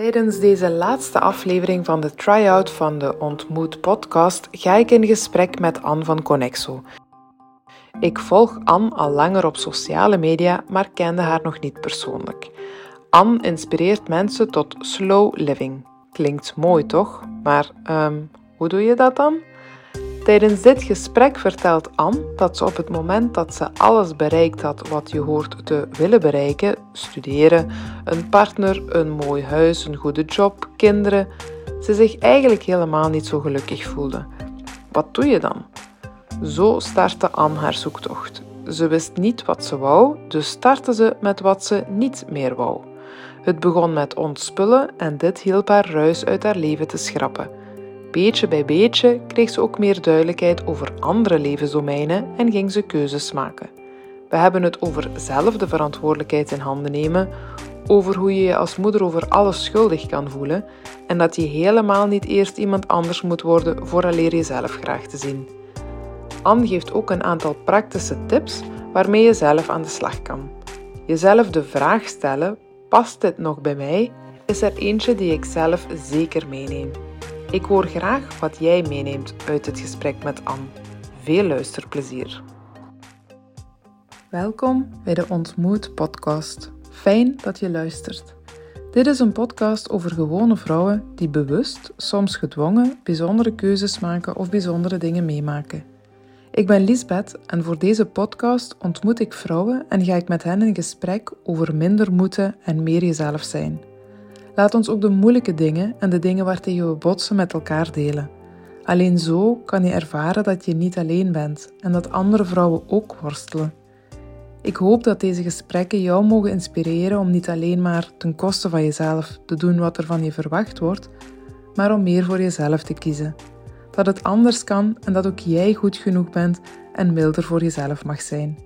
Tijdens deze laatste aflevering van de try-out van de Ontmoet podcast ga ik in gesprek met Anne van Conexo. Ik volg Anne al langer op sociale media, maar kende haar nog niet persoonlijk. Anne inspireert mensen tot slow living. Klinkt mooi toch? Maar um, hoe doe je dat dan? Tijdens dit gesprek vertelt Anne dat ze op het moment dat ze alles bereikt had wat je hoort te willen bereiken, studeren, een partner, een mooi huis, een goede job, kinderen, ze zich eigenlijk helemaal niet zo gelukkig voelde. Wat doe je dan? Zo startte Anne haar zoektocht. Ze wist niet wat ze wou, dus startte ze met wat ze niet meer wou. Het begon met ontspullen en dit hielp haar ruis uit haar leven te schrappen. Beetje bij beetje kreeg ze ook meer duidelijkheid over andere levensdomeinen en ging ze keuzes maken. We hebben het over zelf de verantwoordelijkheid in handen nemen, over hoe je je als moeder over alles schuldig kan voelen en dat je helemaal niet eerst iemand anders moet worden vooraleer je zelf graag te zien. Anne geeft ook een aantal praktische tips waarmee je zelf aan de slag kan. Jezelf de vraag stellen: past dit nog bij mij? Is er eentje die ik zelf zeker meeneem. Ik hoor graag wat jij meeneemt uit het gesprek met Anne. Veel luisterplezier. Welkom bij de Ontmoet podcast. Fijn dat je luistert. Dit is een podcast over gewone vrouwen die bewust, soms gedwongen, bijzondere keuzes maken of bijzondere dingen meemaken. Ik ben Lisbeth en voor deze podcast ontmoet ik vrouwen en ga ik met hen in gesprek over minder moeten en meer jezelf zijn. Laat ons ook de moeilijke dingen en de dingen waartegen we botsen met elkaar delen. Alleen zo kan je ervaren dat je niet alleen bent en dat andere vrouwen ook worstelen. Ik hoop dat deze gesprekken jou mogen inspireren om niet alleen maar ten koste van jezelf te doen wat er van je verwacht wordt, maar om meer voor jezelf te kiezen. Dat het anders kan en dat ook jij goed genoeg bent en milder voor jezelf mag zijn.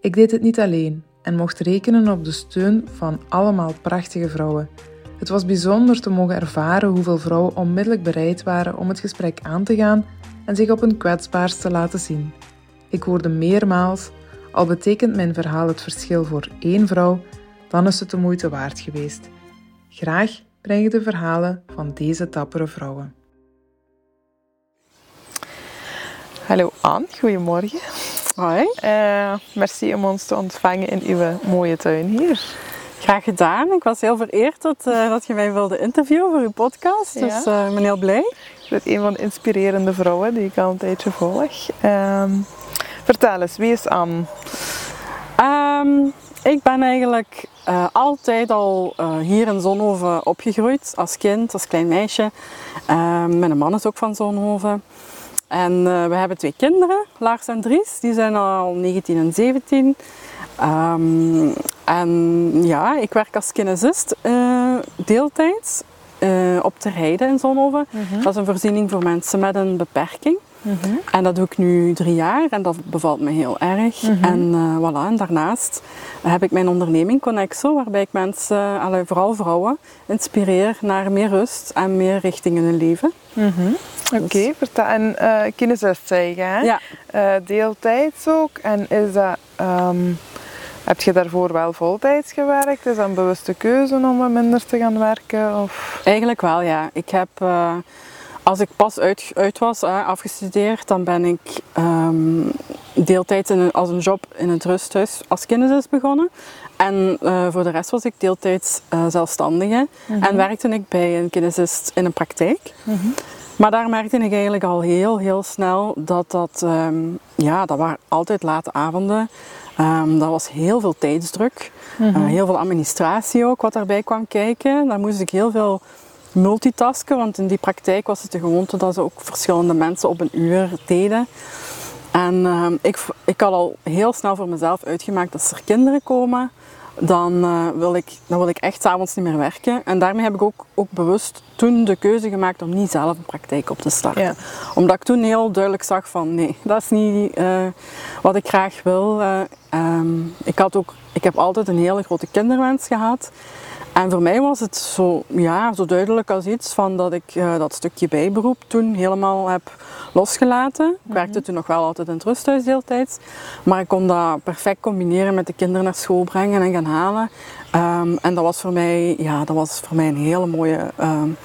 Ik deed het niet alleen en mocht rekenen op de steun van allemaal prachtige vrouwen het was bijzonder te mogen ervaren hoeveel vrouwen onmiddellijk bereid waren om het gesprek aan te gaan en zich op hun kwetsbaarst te laten zien. Ik hoorde meermaals, al betekent mijn verhaal het verschil voor één vrouw, dan is het de moeite waard geweest. Graag breng ik de verhalen van deze dappere vrouwen. Hallo Anne, goedemorgen. Hoi. Uh, merci om ons te ontvangen in uw mooie tuin hier. Graag gedaan. Ik was heel vereerd dat, uh, dat je mij wilde interviewen voor uw podcast. Ja. Dus uh, ik ben heel blij. Je bent een van de inspirerende vrouwen die ik al een tijdje volg. Um, vertel eens, wie is Anne? Um, ik ben eigenlijk uh, altijd al hier in Zonhoven opgegroeid. Als kind, als klein meisje. Ehm, mijn man is ook van Zonhoven. En we hebben twee kinderen, Lars en Dries. Die zijn al 19 en 17. Um, en ja, ik werk als kinesist uh, deeltijds uh, op te rijden in Zonhoven. Mm Dat is een voorziening voor mensen met een beperking. Mm -hmm. En dat doe ik nu drie jaar en dat bevalt me heel erg. Mm -hmm. En uh, voilà, en daarnaast heb ik mijn onderneming Connexo, waarbij ik mensen, vooral vrouwen, inspireer naar meer rust en meer richting in hun leven. -hmm. Oké, okay, dus. en uh, kinesist zei je, hè? Ja. deeltijds ook. En is dat... Um heb je daarvoor wel voltijds gewerkt? Is dat een bewuste keuze om wat minder te gaan werken? Of? Eigenlijk wel, ja. Ik heb, uh, als ik pas uit, uit was, uh, afgestudeerd, dan ben ik um, deeltijds in een, als een job in het rusthuis als kinderzus begonnen. En uh, voor de rest was ik deeltijds zelfstandige mm -hmm. en werkte ik bij een kinesist in een praktijk. -hmm. Maar daar merkte ik eigenlijk al heel, heel snel dat dat, um, ja, dat waren altijd late avonden. Um, dat was heel veel tijdsdruk, mm -hmm. uh, heel veel administratie ook wat daarbij kwam kijken. Daar moest ik heel veel multitasken, want in die praktijk was het de gewoonte dat ze ook verschillende mensen op een uur deden. En uh, ik, ik had al heel snel voor mezelf uitgemaakt dat als er kinderen komen, dan, uh, wil ik, dan wil ik echt s'avonds niet meer werken. En daarmee heb ik ook, ook bewust toen de keuze gemaakt om niet zelf een praktijk op te starten. Ja. Omdat ik toen heel duidelijk zag van nee, dat is niet uh, wat ik graag wil. Uh, um, ik, had ook, ik heb altijd een hele grote kinderwens gehad. En voor mij was het zo, ja, zo duidelijk als iets van dat ik uh, dat stukje bijberoep toen helemaal heb losgelaten. Ik werkte toen nog wel altijd in het rusthuis deeltijds. Maar ik kon dat perfect combineren met de kinderen naar school brengen en gaan halen. Um, en dat was voor mij, ja, dat was voor mij een hele mooie um,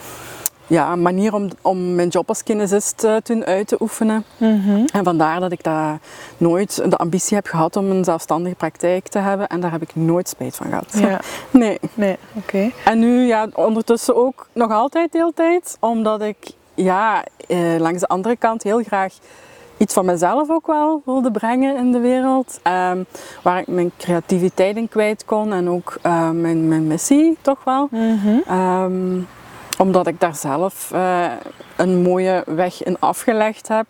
ja, manier om, om mijn job als kinesist uh, toen uit te oefenen. Mhm. En vandaar dat ik daar nooit de ambitie heb gehad om een zelfstandige praktijk te hebben. En daar heb ik nooit spijt van gehad. Ja. Nee. Nee, oké. En nu ja, ondertussen ook nog altijd deeltijd. Omdat ik ja, eh, langs de andere kant heel graag iets van mezelf ook wel wilde brengen in de wereld. Ehm, waar ik mijn creativiteit in kwijt kon en ook uh, mijn, mijn missie toch wel. Mhm. Ehm, omdat ik daar zelf uh, een mooie weg in afgelegd heb.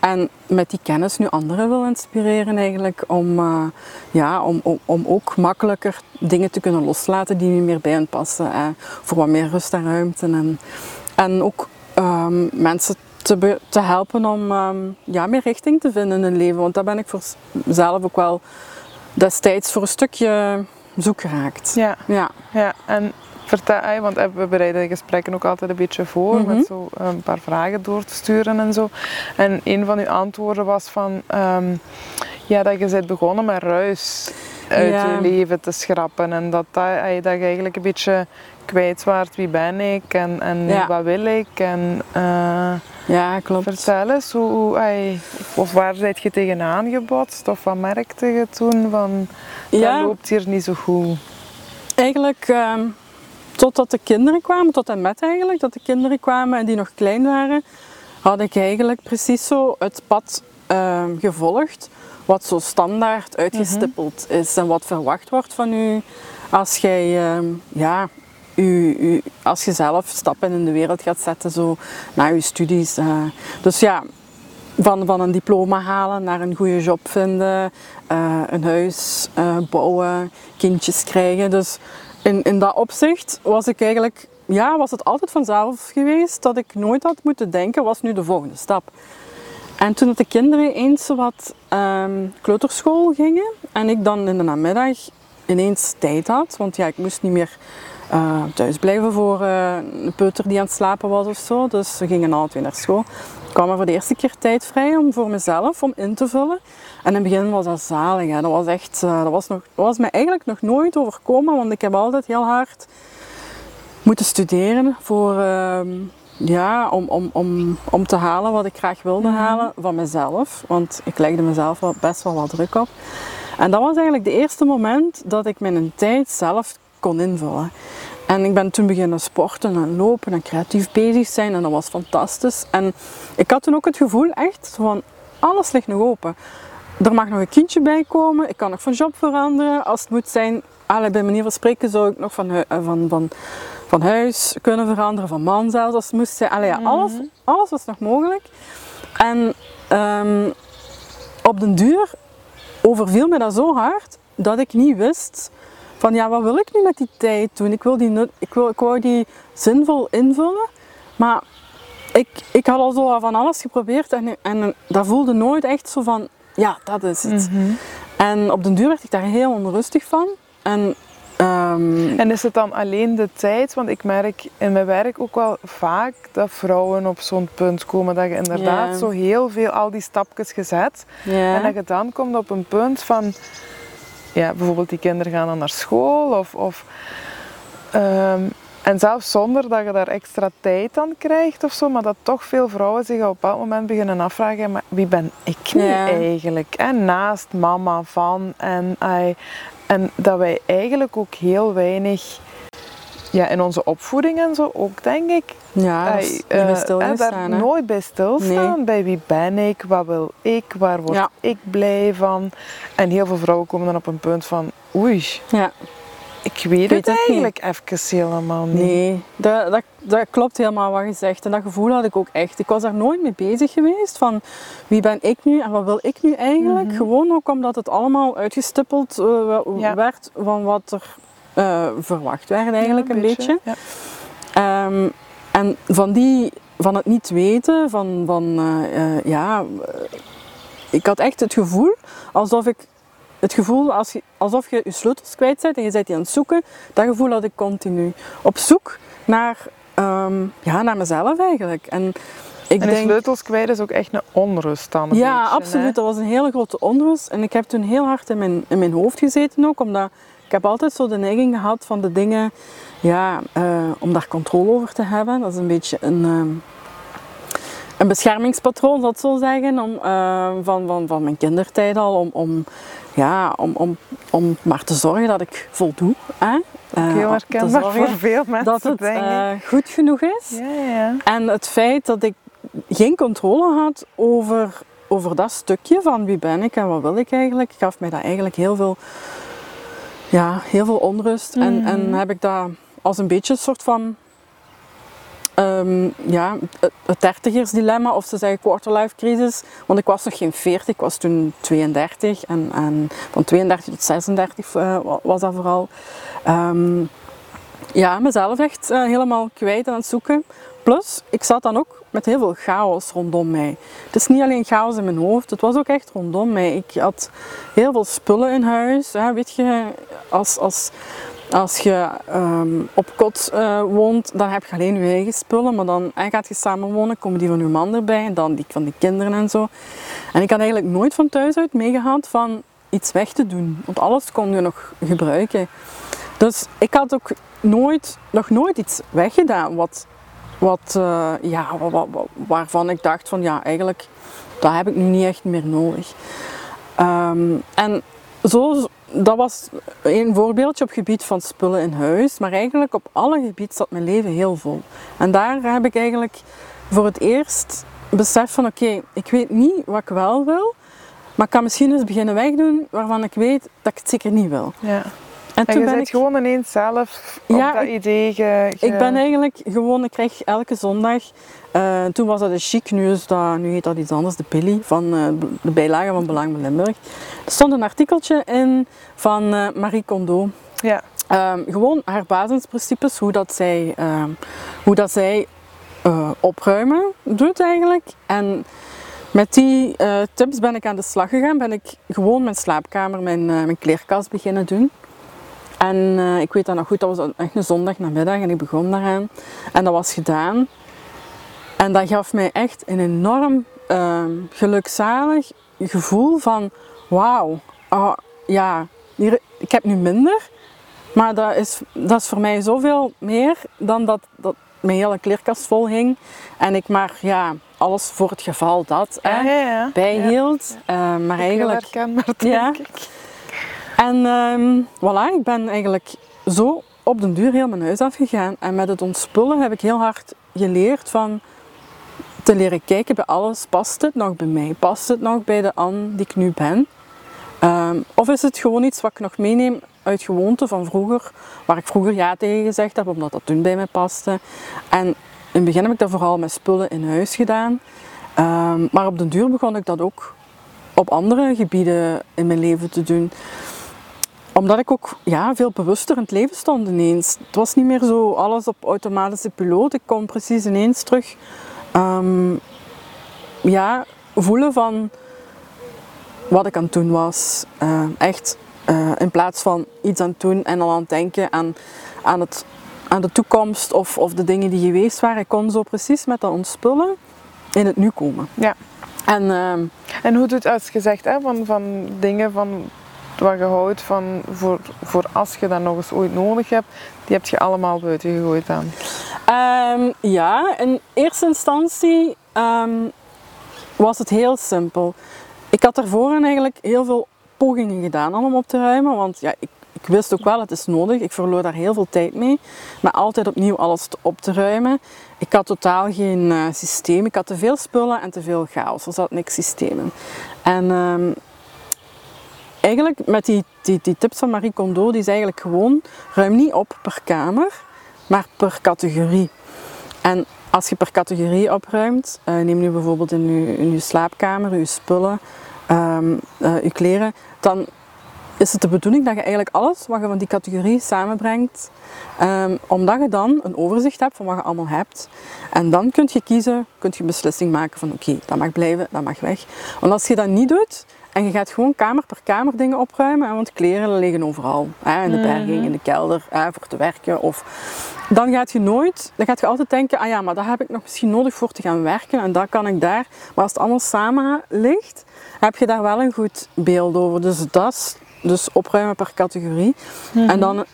En met die kennis nu anderen wil inspireren eigenlijk om, uh, ja, om, om, om ook makkelijker dingen te kunnen loslaten die niet meer bij hen passen. Uh, voor wat meer rust en ruimte. En, en ook um, mensen te, te helpen om um, ja, meer richting te vinden in hun leven. Want daar ben ik voor mezelf ook wel destijds voor een stukje zoek geraakt. Ja. ja. ja. En want we bereiden de gesprekken ook altijd een beetje voor Mhm. met zo een paar vragen door te sturen en zo. En een van uw antwoorden was van um, ja, dat je bent begonnen met ruis uit Ja. je leven te schrappen en dat, dat, ey, dat je eigenlijk een beetje kwijt waart wie ben ik en, en Ja. wat wil ik en uh, Ja, klopt. vertel eens hoe, hoe of waar zijt je tegenaan gebotst of wat merkte je toen van dat loopt hier niet zo goed. Eigenlijk ehm, totdat de kinderen kwamen, tot en met eigenlijk, dat de kinderen kwamen en die nog klein waren, had ik eigenlijk precies zo het pad ehm, gevolgd wat zo standaard uitgestippeld is en wat verwacht wordt van u als jij ehm, ja, u, u, als je zelf stappen in de wereld gaat zetten zo na je studies. eh. dus ja, van, van een diploma halen naar een goede job vinden, eh, een huis eh, bouwen, kindjes krijgen. Dus in, in dat opzicht was ik eigenlijk, ja, was het altijd vanzelf geweest dat ik nooit had moeten denken, was nu de volgende stap. En toen de kinderen eens wat ehm, kleuterschool gingen en ik dan in de namiddag ineens tijd had, want ja, ik moest niet meer uh, thuis blijven voor uh, een peuter die aan het slapen was of zo. Dus we gingen alle twee naar school. Ik kwam er voor de eerste keer tijd vrij om voor mezelf, om in te vullen. En in het begin was dat zalig. Hè. Dat was echt, uh, dat was, nog, dat was mij eigenlijk nog nooit overkomen, want ik heb altijd heel hard moeten studeren voor, uh, ja, om, om, om, om te halen wat ik graag wilde Mhm. halen van mezelf. Want ik legde mezelf wel, best wel wat druk op. En dat was eigenlijk de eerste moment dat ik mijn tijd zelf kon invullen. En ik ben toen beginnen sporten en lopen en creatief bezig zijn en dat was fantastisch. En ik had toen ook het gevoel echt van alles ligt nog open. Er mag nog een kindje bij komen, ik kan nog van job veranderen. Als het moet zijn, bij manier van spreken zou ik nog van, eh, van, van, van huis kunnen veranderen, van man zelfs als het moest zijn. Allee, ja, alles, alles was nog mogelijk. En ehm, op den duur overviel me dat zo hard dat ik niet wist van ja, wat wil ik nu met die tijd doen? Ik, wil die, ik, wil, ik wou die zinvol invullen, maar ik, ik had al zo van alles geprobeerd en, en dat voelde nooit echt zo van ja, dat is het. En op den duur werd ik daar heel onrustig van. En, ehm, En is het dan alleen de tijd? Want ik merk in mijn werk ook wel vaak dat vrouwen op zo'n punt komen dat je inderdaad zo heel veel al die stapjes gezet en dat je dan komt op een punt van ja, bijvoorbeeld die kinderen gaan dan naar school of, of ehm, en zelfs zonder dat je daar extra tijd aan krijgt of zo, maar dat toch veel vrouwen zich op een bepaald moment beginnen afvragen, maar wie ben ik nu Ja. eigenlijk? En naast mama van en ai, en dat wij eigenlijk ook heel weinig ja, in onze opvoeding en zo ook denk ik ja, dat is niet eh, bij daar hè. nooit bij stilstaan. Bij wie ben ik, wat wil ik, waar word Ja. ik blij van. En heel veel vrouwen komen dan op een punt van oei, Ja. ik weet, weet het het eigenlijk even helemaal niet. Nee, dat, dat, dat klopt helemaal wat je zegt. En dat gevoel had ik ook echt. Ik was daar nooit mee bezig geweest van wie ben ik nu en wat wil ik nu eigenlijk. Mhm. Gewoon ook omdat het allemaal uitgestippeld eh, Ja. werd van wat er eh, verwacht werd eigenlijk Ja, een beetje. Ja. Ehm, en van, die, van het niet weten, van, van eh, ja, eh, ik had echt het gevoel alsof ik het gevoel als je, alsof je je sleutels kwijt bent en je bent die aan het zoeken. Dat gevoel had ik continu. Op zoek naar, ehm, ja, naar mezelf eigenlijk. En ik en de denk, sleutels kwijt is ook echt een onrust dan. een ja, beetje, absoluut. hè? Dat was een hele grote onrust. En ik heb toen heel hard in mijn, in mijn hoofd gezeten ook. Omdat ik heb altijd zo de neiging gehad van de dingen, ja, eh, om daar controle over te hebben. Dat is een beetje een, ehm, een beschermingspatroon, ik zo zeggen, om, eh, van, van, van mijn kindertijd al. Om, om, ja, om, om, om maar te zorgen dat ik voldoe. Hè? Eh, Heel herkenbaar voor veel mensen, dat het eh, goed genoeg is. ja, ja. En het feit dat ik geen controle had over, over dat stukje van wie ben ik en wat wil ik eigenlijk, gaf mij dat eigenlijk heel veel, ja, heel veel onrust. En, en heb ik dat als een beetje een soort van ehm, ja, het- dertigersdilemma of ze zeggen quarterlife crisis. Want ik was nog geen 40, ik was toen 32 en, en van 32 tot 36 eh, wa- was dat vooral. Ehm, ja, mezelf echt eh, helemaal kwijt aan het zoeken. Plus, ik zat dan ook met heel veel chaos rondom mij. Het is niet alleen chaos in mijn hoofd, het was ook echt rondom mij. Ik had heel veel spullen in huis. Weet je, als, als, als je ehm, op kot eh, woont, dan heb je alleen je eigen spullen. Maar dan gaat je samen wonen, komen die van je man erbij en dan die van die kinderen en zo. En ik had eigenlijk nooit van thuis uit meegehad van iets weg te doen. Want alles kon je nog gebruiken. Dus ik had ook nooit, nog nooit iets weggedaan wat, wat, eh, ja, wa- wa- wa- waarvan ik dacht van ja, eigenlijk, dat heb ik nu niet echt meer nodig. Ehm, en zo, dat was een voorbeeldje op gebied van spullen in huis, maar eigenlijk op alle gebieden zat mijn leven heel vol. En daar heb ik eigenlijk voor het eerst beseft van oké, ik weet niet wat ik wel wil, maar ik kan misschien eens beginnen wegdoen waarvan ik weet dat ik het zeker niet wil. ja. En En toen je ben bent ik gewoon ineens zelf Ja, op dat ik- idee ge, ge- Ik ben eigenlijk gewoon, ik krijg elke zondag, eh, toen was dat de chic, nu, is dat, nu heet dat iets anders, de Pilly, van eh, de bijlage van Belang bij Limburg. Er stond een artikeltje in van eh, Marie Kondo. Ja. Ehm, gewoon haar basisprincipes, hoe dat zij, ehm, hoe dat zij opruimen doet eigenlijk. En met die tips ben ik aan de slag gegaan, ben ik gewoon mijn slaapkamer, mijn, mijn kleerkast beginnen doen. En eh, ik weet dat nog goed, dat was echt een zondagnamiddag en ik begon daaraan. En dat was gedaan. En dat gaf mij echt een enorm ehm, gelukzalig gevoel van wauw, ah, ja, hier, ik heb nu minder. Maar dat is, dat is voor mij zoveel meer dan dat, dat mijn hele kleerkast vol hing. En ik maar ja, alles voor het geval dat hè, Ja, ja, ja. bijhield. Eh, maar eigenlijk herkenbaar, denk Ja. ik. En ehm, voilà, ik ben eigenlijk zo op den duur heel mijn huis afgegaan. En met het ontspullen heb ik heel hard geleerd van te leren kijken bij alles. Past het nog bij mij? Past het nog bij de Anne die ik nu ben? Ehm, of is het gewoon iets wat ik nog meeneem uit gewoonte van vroeger, waar ik vroeger ja tegen gezegd heb, omdat dat toen bij mij paste. En in het begin heb ik dat vooral met spullen in huis gedaan. Ehm, maar op den duur begon ik dat ook op andere gebieden in mijn leven te doen. Omdat ik ook ja, veel bewuster in het leven stond ineens. Het was niet meer zo alles op automatische piloot. Ik kon precies ineens terug ehm, ja, voelen van wat ik aan het doen was. Eh, echt eh, in plaats van iets aan het doen en al aan het denken aan, aan, het, aan de toekomst of, of de dingen die geweest waren. Ik kon zo precies met dat ontspullen in het nu komen. Ja. En ehm, En hoe doet als je zegt hè, van, van dingen van wat je houdt van voor, voor als je dat nog eens ooit nodig hebt, die heb je allemaal buiten gegooid dan? Ehm, ja, in eerste instantie ehm, was het heel simpel. Ik had daarvoor eigenlijk heel veel pogingen gedaan om op te ruimen, want ja, ik, ik wist ook wel, het is nodig. Ik verloor daar heel veel tijd mee, maar altijd opnieuw alles op te ruimen. Ik had totaal geen eh, systeem. Ik had te veel spullen en te veel chaos. Er zat niks systeem in. En ehm, eigenlijk met die, die, die tips van Marie Kondo, die is eigenlijk gewoon ruim niet op per kamer, maar per categorie. En als je per categorie opruimt, eh, neem nu bijvoorbeeld in je, slaapkamer, je spullen, ehm, eh, je kleren, dan is het de bedoeling dat je eigenlijk alles wat je van die categorie samenbrengt, ehm, omdat je dan een overzicht hebt van wat je allemaal hebt. En dan kun je kiezen, kun je beslissing maken van oké, dat mag blijven, dat mag weg. Want als je dat niet doet En je gaat gewoon kamer per kamer dingen opruimen. Want kleren liggen overal. Hè, in de berging, in de kelder, hè, voor te werken. Of... Dan gaat je nooit, dan gaat je altijd denken, ah ja, maar dat heb ik nog misschien nodig voor te gaan werken. En dat kan ik daar. Maar als het allemaal samen ligt, heb je daar wel een goed beeld over. Dus dat is dus opruimen per categorie. En dan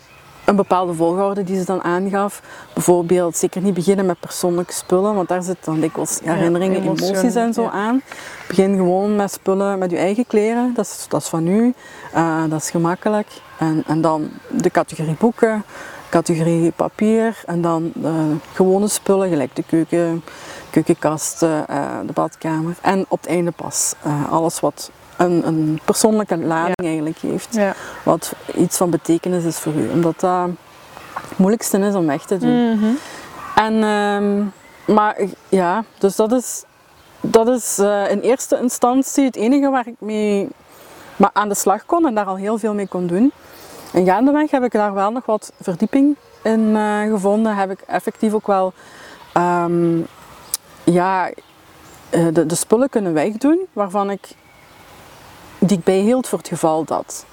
een bepaalde volgorde die ze dan aangaf. Bijvoorbeeld zeker niet beginnen met persoonlijke spullen, want daar zitten dan dikwijls herinneringen, emoties en zo ja. aan. Begin gewoon met spullen met je eigen kleren, dat is, dat is van u, Eh, dat is gemakkelijk. En, en dan de categorie boeken, categorie papier en dan de gewone spullen, gelijk de keuken, keukenkasten, eh, de badkamer. En op het einde pas eh, alles wat een, een persoonlijke lading eigenlijk heeft Ja. wat iets van betekenis is voor u. Omdat dat het moeilijkste is om weg te doen. Mhm. En, ehm, maar ja, dus dat is, dat is eh, in eerste instantie het enige waar ik mee maar aan de slag kon en daar al heel veel mee kon doen. En gaandeweg heb ik daar wel nog wat verdieping in eh, gevonden. Heb ik effectief ook wel ehm, ja, eh, de, de spullen kunnen wegdoen waarvan ik die ik bijhield voor het geval dat.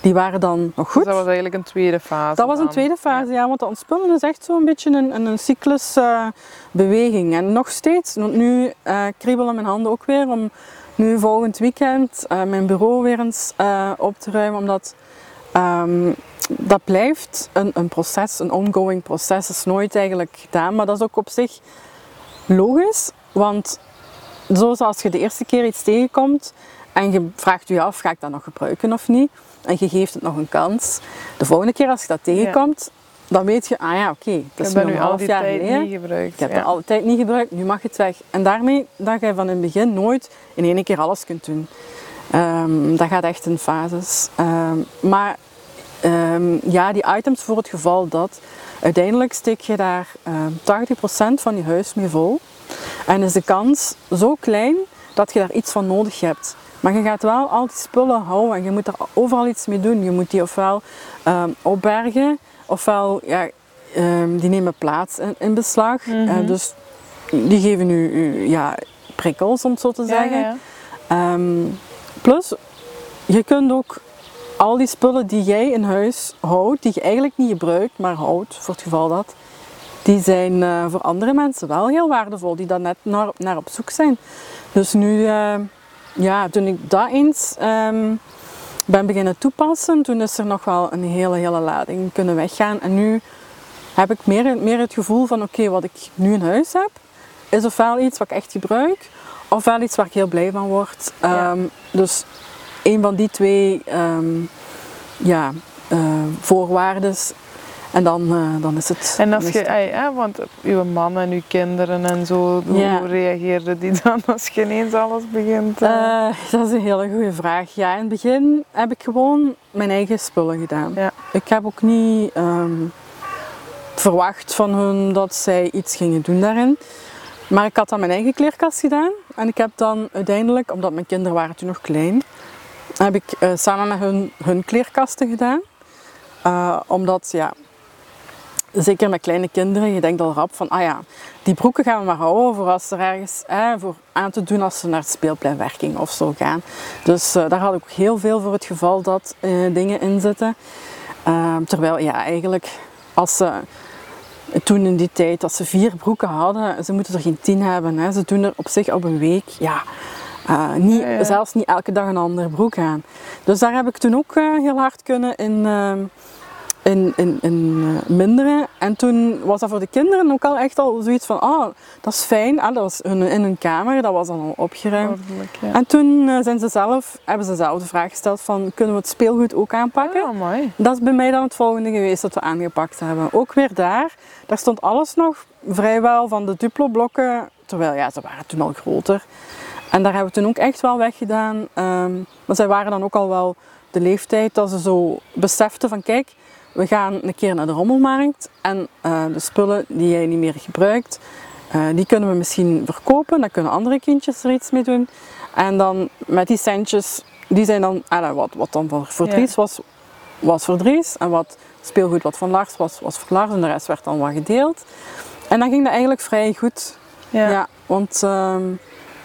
Die waren dan nog goed. Dus dat was eigenlijk een tweede fase. Dat was een dan. tweede fase, ja, want het ontspullen is echt zo'n beetje een, een, een cyclus eh, beweging. En nog steeds, want nu eh, kriebelen mijn handen ook weer om nu volgend weekend eh, mijn bureau weer eens op te ruimen, omdat ehm, dat blijft een, een proces, een ongoing proces. is nooit eigenlijk gedaan, maar dat is ook op zich logisch, want zoals je de eerste keer iets tegenkomt en je vraagt je af, ga ik dat nog gebruiken of niet? En je geeft het nog een kans. De volgende keer als je dat tegenkomt, dan weet je, ah ja, oké, dat Ik is nu een al half die jaar geleden. niet gebruikt. Ik heb ja. het altijd niet gebruikt, nu mag het weg. En daarmee dat je van in het begin nooit in één keer alles kunt doen. Ehm, dat gaat echt in fases. Ehm, maar ehm, ja, die items voor het geval dat, uiteindelijk steek je daar ehm 80% van je huis mee vol. En is de kans zo klein dat je daar iets van nodig hebt. Maar je gaat wel al die spullen houden en je moet er overal iets mee doen. Je moet die ofwel ehm, opbergen, ofwel ja, ehm, die nemen plaats in, in beslag. Mhm. Eh, dus die geven u, u, ja, prikkels, om het zo te Ja, zeggen. ja. Ehm, plus, je kunt ook al die spullen die jij in huis houdt, die je eigenlijk niet gebruikt, maar houdt voor het geval dat, die zijn eh, voor andere mensen wel heel waardevol, die daar net naar, naar op zoek zijn. Dus nu, eh, ja, toen ik dat eens ehm, ben beginnen toepassen, toen is er nog wel een hele, hele lading kunnen weggaan. En nu heb ik meer, meer het gevoel van, oké, wat ik nu in huis heb, is ofwel iets wat ik echt gebruik, ofwel iets waar ik heel blij van word. Ja. Ehm, dus een van die twee ehm, ja, eh, voorwaardes. En dan, eh, dan is het. En als je, het- ey, hè, want uw man en uw kinderen en zo, hoe reageerden die dan als je ineens alles begint? eh? Eh, dat is een hele goede vraag. Ja, in het begin heb ik gewoon mijn eigen spullen gedaan. Ja. Ik heb ook niet ehm, verwacht van hun dat zij iets gingen doen daarin. Maar ik had dan mijn eigen kleerkast gedaan. En ik heb dan uiteindelijk, omdat mijn kinderen waren toen nog klein, heb ik samen met hun hun kleerkasten gedaan. Omdat, ja, zeker met kleine kinderen, je denkt al rap van, ah ja, die broeken gaan we maar houden voor als er ergens eh, voor aan te doen als ze naar het speelpleinwerking of zo gaan. Dus eh, daar had ik ook heel veel voor het geval dat eh, dingen in zitten. Ehm, terwijl, ja, eigenlijk als ze toen in die tijd, als ze vier broeken hadden, ze moeten er geen tien hebben. Hè. Ze doen er op zich op een week, ja, eh, niet, Ja, ja. zelfs niet elke dag een andere broek aan. Dus daar heb ik toen ook heel hard kunnen in, ehm, in, in, in eh, minderen. En toen was dat voor de kinderen ook al echt al zoiets van, oh, dat is fijn. Ah, dat was hun, in hun kamer, dat was dan al opgeruimd. Ja. En toen eh, zijn ze zelf, hebben ze zelf de vraag gesteld van, kunnen we het speelgoed ook aanpakken? Ah, mooi. Dat is bij mij dan het volgende geweest dat we aangepakt hebben. Ook weer daar, daar stond alles nog vrijwel van de Duplo-blokken, terwijl ja, ze waren toen al groter. En daar hebben we toen ook echt wel weggedaan. Ehm maar zij waren dan ook al wel de leeftijd dat ze zo beseften van kijk, we gaan een keer naar de rommelmarkt en eh, de spullen die jij niet meer gebruikt, eh, die kunnen we misschien verkopen. Dan kunnen andere kindjes er iets mee doen. En dan met die centjes, die zijn dan, ah, wat, wat dan voor, voor Ja. Dries was, was voor Dries. En wat speelgoed wat van Lars was, was voor Lars. En de rest werd dan wat gedeeld. En dan ging dat eigenlijk vrij goed. Ja. Ja, want ehm,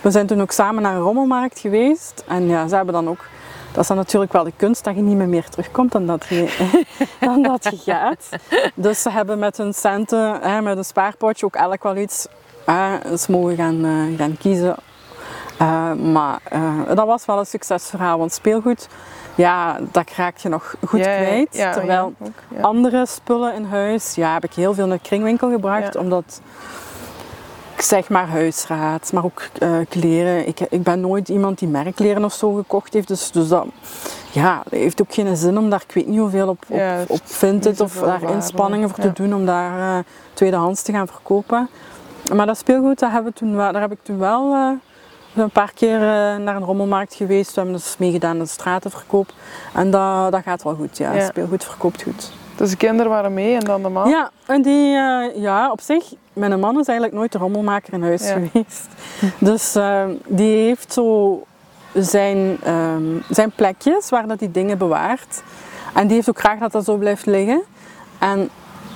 We zijn toen ook samen naar een rommelmarkt geweest. En ja, ze hebben dan ook... Dat is dan natuurlijk wel de kunst dat je niet meer, meer terugkomt dan dat je, dan dat je gaat. Dus ze hebben met hun centen, hè, met een spaarpotje, ook elk wel iets hè, ze mogen gaan, eh, gaan kiezen. Eh, maar eh, dat was wel een succesverhaal, want speelgoed, ja, dat raak je nog goed Ja, kwijt. ja, terwijl ja, ook, ja. andere spullen in huis, ja, heb ik heel veel naar kringwinkel gebracht, omdat zeg maar huisraad, maar ook eh, kleren. Ik, ik ben nooit iemand die merkleren of zo gekocht heeft, dus, dus dat ja, heeft ook geen zin om daar, ik weet niet hoeveel op, op, Ja, op Vinted of daar inspanningen voor Ja. te doen om daar eh, tweedehands te gaan verkopen. Maar dat speelgoed, dat hebben we toen wel, daar heb ik toen wel eh, een paar keer naar een rommelmarkt geweest. We hebben dus meegedaan aan de stratenverkoop. En dat, dat gaat wel goed, ja. Ja. Speelgoed verkoopt goed. Dus de kinderen waren mee en dan de man? Ja, en die, eh, ja, op zich, mijn man is eigenlijk nooit de rommelmaker in huis Ja. geweest. Dus eh, die heeft zo zijn, ehm, zijn plekjes waar dat die dingen bewaart. En die heeft ook graag dat dat zo blijft liggen. En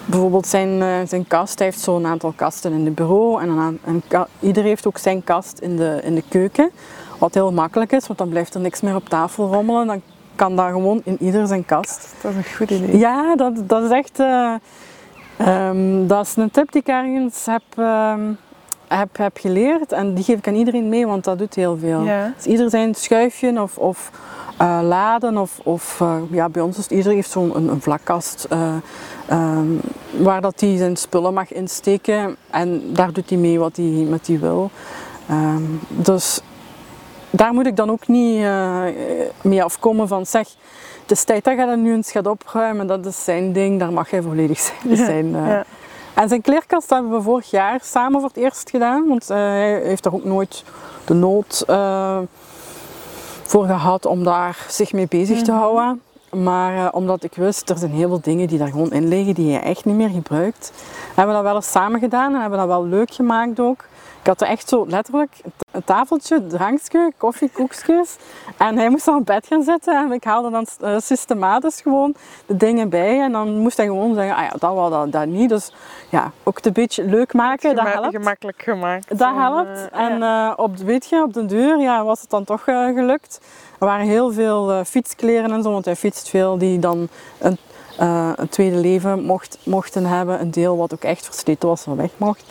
bijvoorbeeld zijn, eh, zijn kast, hij heeft zo'n aantal kasten in het bureau. En een, een ieder heeft ook zijn kast in de, in de keuken. Wat heel makkelijk is, want dan blijft er niks meer op tafel rommelen. Dan kan dat gewoon in ieder zijn kast. Dat is een goed idee. Ja, dat, dat is echt. eh, ehm, dat is een tip die ik ergens heb, ehm, heb, heb geleerd. En die geef ik aan iedereen mee, want dat doet heel veel. Ja. Dus ieder zijn schuifje of, of eh, laden. Of, of eh, ja, bij ons is ieder heeft zo'n een, een vlakkast. eh, ehm, waar dat hij zijn spullen mag insteken. En daar doet hij mee wat hij met die wil. Dus daar moet ik dan ook niet eh, mee afkomen van zeg, het is tijd dat je dat nu eens gaat opruimen. Dat is zijn ding, daar mag hij volledig zijn. Ja, zijn, eh. ja. En zijn kleerkast hebben we vorig jaar samen voor het eerst gedaan, want eh, hij heeft daar ook nooit de nood voor gehad om daar zich mee bezig te houden. Maar omdat ik wist, er zijn heel veel dingen die daar gewoon in liggen die je echt niet meer gebruikt. Hebben we dat wel eens samen gedaan en hebben dat wel leuk gemaakt ook. Ik had er echt zo letterlijk een tafeltje, drankje, koffie, koekjes. En hij moest dan op bed gaan zitten en ik haalde dan eh, systematisch gewoon de dingen bij. En dan moest hij gewoon zeggen, ah ja, dat wel, dat, dat niet. Dus ja, ook het een beetje leuk maken, dat helpt. Gemakkelijk gemaakt. Dat En, helpt. eh, En ja. eh, op, weet je, op de deur ja, was het dan toch eh, gelukt. Er waren heel veel eh, fietskleren en zo, want hij fietst veel, die dan een, eh, een tweede leven mocht, mochten hebben. Een deel wat ook echt versleten was, wat weg mocht.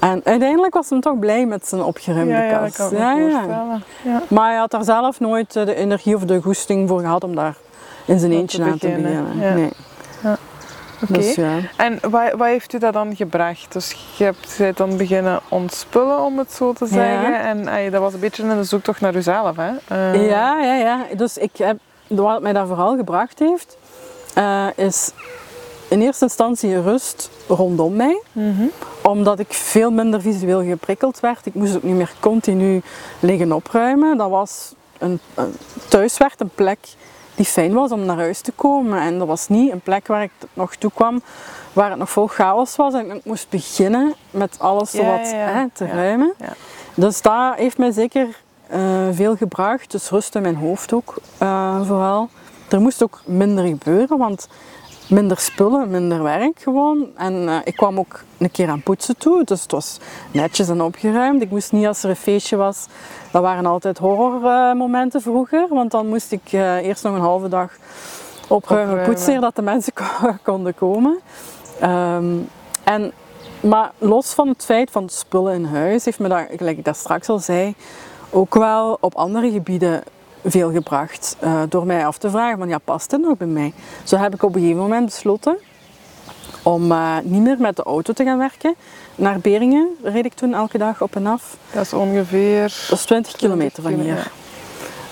En uiteindelijk was hij toch blij met zijn opgeruimde ja, ja, dat kast. kan ik Ja, ja. Maar hij had daar zelf nooit eh, de energie of de goesting voor gehad om daar in zijn eentje te aan te beginnen. Nee. Oké. Dus ja. En wat, wat heeft u dat dan gebracht? Dus je hebt bent dan beginnen ontspullen, om het zo te Ja. zeggen. En ey, dat was een beetje een zoektocht naar uzelf, hè? Eh, Ja, ja, ja. Dus ik heb, wat mij dat vooral gebracht heeft, eh, is in eerste instantie rust rondom mij. Omdat ik veel minder visueel geprikkeld werd. Ik moest ook niet meer continu liggen opruimen. Dat was een, een, thuis werd een plek die fijn was om naar huis te komen. En dat was niet een plek waar ik nog toe kwam, waar het nog vol chaos was. En ik moest beginnen met alles Ja, wat ja, ja. hè, te ruimen. ja. Dus dat heeft mij zeker eh, veel gebracht. Dus rust in mijn hoofd ook eh, vooral. Er moest ook minder gebeuren, want minder spullen, minder werk gewoon. En eh, ik kwam ook een keer aan poetsen toe, dus het was netjes en opgeruimd. Ik moest niet als er een feestje was, dat waren altijd horrormomenten vroeger, want dan moest ik eh, eerst nog een halve dag opruimen, Opruimen. poetsen, dat de mensen ko- konden komen. Ehm, en, maar los van het feit van spullen in huis, heeft me dat, gelijk ik daar straks al zei, ook wel op andere gebieden veel gebracht. eh, door mij af te vragen van ja, past dit nog bij mij? Zo heb ik op een gegeven moment besloten om eh, niet meer met de auto te gaan werken. Naar Beringen reed ik toen elke dag op en af. Dat is ongeveer... Dat is 20 kilometer van hier.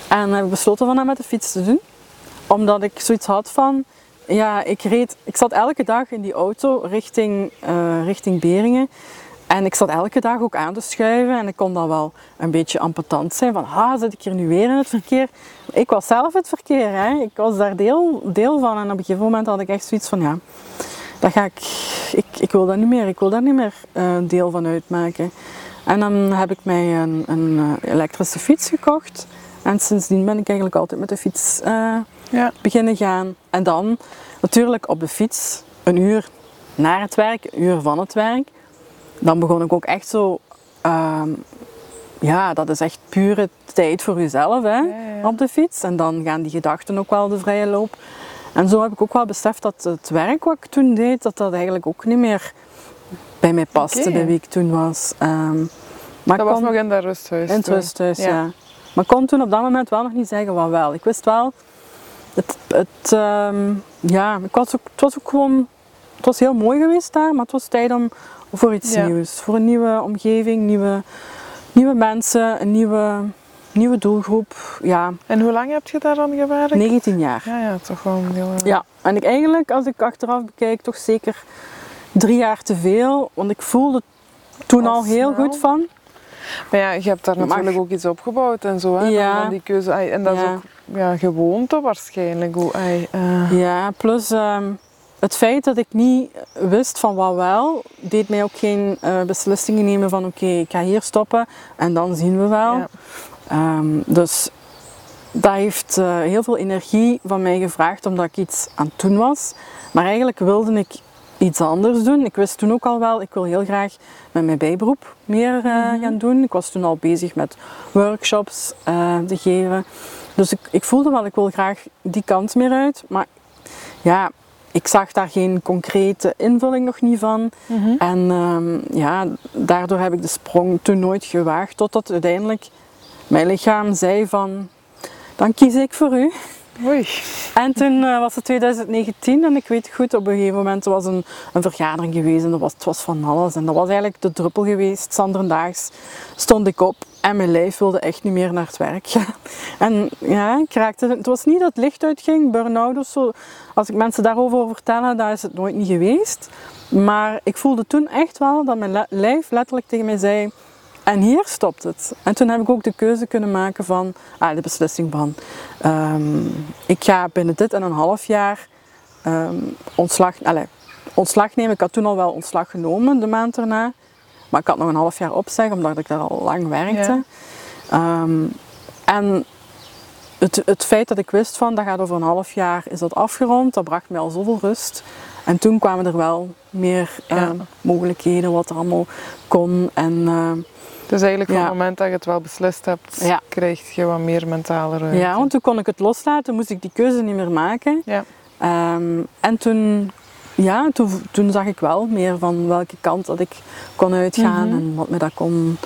En heb ik besloten van dat met de fiets te doen. Omdat ik zoiets had van, ja, ik reed, ik zat elke dag in die auto richting, eh, richting Beringen. En ik zat elke dag ook aan te schuiven en ik kon dan wel een beetje ampetant zijn van, ah, zit ik hier nu weer in het verkeer? Ik was zelf het verkeer, hè. ik was daar deel, deel van. En op een gegeven moment had ik echt zoiets van, ja, dat ga ik, ik, ik wil dat niet meer, ik wil daar niet meer eh, deel van uitmaken. En dan heb ik mij een, een eh, elektrische fiets gekocht. En sindsdien ben ik eigenlijk altijd met de fiets eh, Ja. beginnen gaan. En dan natuurlijk op de fiets een uur naar het werk, een uur van het werk. Dan begon ik ook echt zo ehm, ja, dat is echt pure tijd voor jezelf hè, Ja, ja. op de fiets. En dan gaan die gedachten ook wel de vrije loop. En zo heb ik ook wel beseft dat het werk wat ik toen deed, dat dat eigenlijk ook niet meer bij mij paste, Oké. bij wie ik toen was. Ehm, maar Dat was nog in dat rusthuis. in het toen. rusthuis, ja. Ja. Maar ik kon toen op dat moment wel nog niet zeggen wat wel. Ik wist wel, het, het, ehm, ja, ik was ook, het was ook gewoon, het was heel mooi geweest daar, maar het was tijd om voor iets Ja. nieuws. Voor een nieuwe omgeving, nieuwe, nieuwe mensen, een nieuwe, nieuwe doelgroep. Ja, En hoe lang heb je daar dan gewerkt? 19 jaar. Ja, ja, toch wel een heel... Ja, en ik eigenlijk, als ik achteraf bekijk, toch zeker drie jaar te veel. Want ik voelde toen Al al heel goed van. Maar ja, je hebt daar natuurlijk ook iets opgebouwd en zo. Hè? Ja. Van die keuze. En dat is ook ja, gewoonte waarschijnlijk. Hoe, eh, Ja, plus ehm, het feit dat ik niet wist van wat wel, deed mij ook geen eh, beslissingen nemen van oké, ik ga hier stoppen en dan zien we wel. Ja. Ehm, dus dat heeft eh, heel veel energie van mij gevraagd omdat ik iets aan het doen was. Maar eigenlijk wilde ik iets anders doen. Ik wist toen ook al wel, ik wil heel graag met mijn bijberoep meer eh, gaan doen. Ik was toen al bezig met workshops te geven. Dus ik, ik voelde wel, ik wil graag die kant meer uit. Maar ja, ik zag daar geen concrete invulling nog niet van. Mhm. En ehm, ja, daardoor heb ik de sprong toen nooit gewaagd. Totdat uiteindelijk mijn lichaam zei van, dan kies ik voor u. En toen eh, was het 2019 en ik weet goed, op een gegeven moment was een, een vergadering geweest en dat was, het was van alles. En dat was eigenlijk de druppel geweest. Zanderdaags stond ik op en mijn lijf wilde echt niet meer naar het werk gaan. En ja, ik raakte, het was niet dat het licht uitging, burn-out of zo. Als ik mensen daarover vertellen, dat is het nooit niet geweest. Maar ik voelde toen echt wel dat mijn lijf letterlijk tegen mij zei, en hier stopt het. En toen heb ik ook de keuze kunnen maken van, ah, de beslissing van, ehm, ik ga binnen dit en een half jaar ehm, ontslag, allez, ontslag nemen. Ik had toen al wel ontslag genomen de maand erna, maar ik had nog een half jaar opzeg omdat ik daar al lang werkte. Ehm, en het, het feit dat ik wist van, dat gaat over een half jaar, is dat afgerond, dat bracht mij al zoveel rust. En toen kwamen er wel meer Ja. mogelijkheden, wat er allemaal kon. En Dus eigenlijk van Ja. het moment dat je het wel beslist hebt, Ja. krijg je wat meer mentale ruimte. Ja, want toen kon ik het loslaten, moest ik die keuze niet meer maken. Ja. Ehm, en toen, ja, toen, toen zag ik wel meer van welke kant dat ik kon uitgaan Mhm. en wat me dat kon.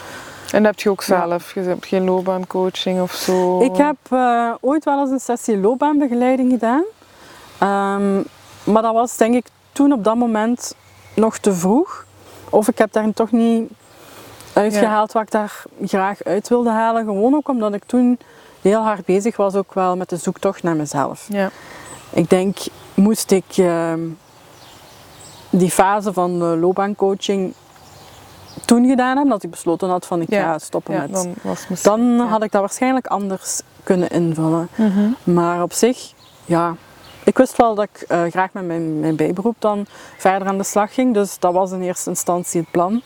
En dat heb je ook Ja. zelf, je hebt geen loopbaancoaching of zo? Ik heb eh, ooit wel eens een sessie loopbaanbegeleiding gedaan. Ehm, maar dat was denk ik toen op dat moment nog te vroeg. Of ik heb daar toch niet uitgehaald wat ik daar graag uit wilde halen. Gewoon ook omdat ik toen heel hard bezig was ook wel met de zoektocht naar mezelf. Ja. Ik denk, moest ik ehm, die fase van de loopbaancoaching toen gedaan hebben, dat ik besloten had van ik Ja. ga stoppen ja, met... dan was misschien... Dan had ik dat waarschijnlijk anders kunnen invullen. Mhm. Maar op zich, ja, ik wist wel dat ik eh, graag met mijn, mijn bijberoep dan verder aan de slag ging. Dus dat was in eerste instantie het plan.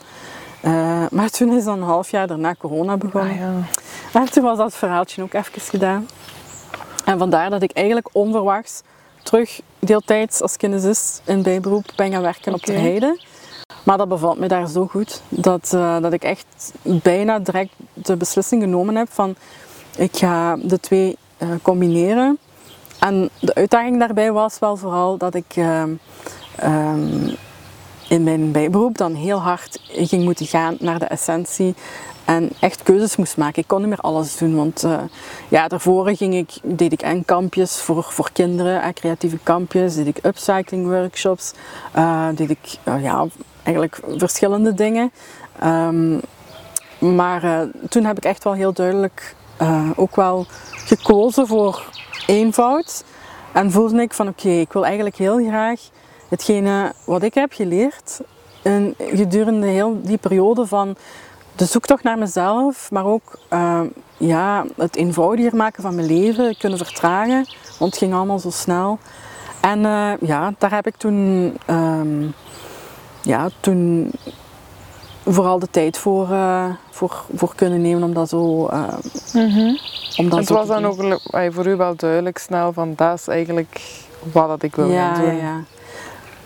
Eh, maar toen is dan een half jaar daarna corona begonnen. Ah, ja. En toen was dat verhaaltje ook even gedaan. En vandaar dat ik eigenlijk onverwachts terug deeltijds als kinesist in bijberoep ben gaan werken op de heide. Maar dat bevalt me daar zo goed dat, eh, dat ik echt bijna direct de beslissing genomen heb van ik ga de twee eh, combineren. En de uitdaging daarbij was wel vooral dat ik ehm, ehm, in mijn bijberoep dan heel hard ging moeten gaan naar de essentie en echt keuzes moest maken. Ik kon niet meer alles doen, want eh, ja, daarvoor ging ik, deed ik en kampjes voor, voor kinderen, eh, creatieve kampjes, deed ik upcycling workshops, eh, deed ik eh, ja, eigenlijk verschillende dingen. Ehm, maar toen heb ik echt wel heel duidelijk ook wel gekozen voor eenvoud. En voelde ik van oké, ik wil eigenlijk heel graag hetgene wat ik heb geleerd in, gedurende heel die periode van de zoektocht naar mezelf, maar ook eh, ja, het eenvoudiger maken van mijn leven, kunnen vertragen, want het ging allemaal zo snel. En eh, ja, daar heb ik toen, ehm, ja, toen vooral de tijd voor, eh, voor, voor kunnen nemen om dat zo, eh, om dat Het zo was dan doen. ook voor u wel duidelijk snel van dat is eigenlijk wat dat ik wil ja, gaan ja, doen. ja.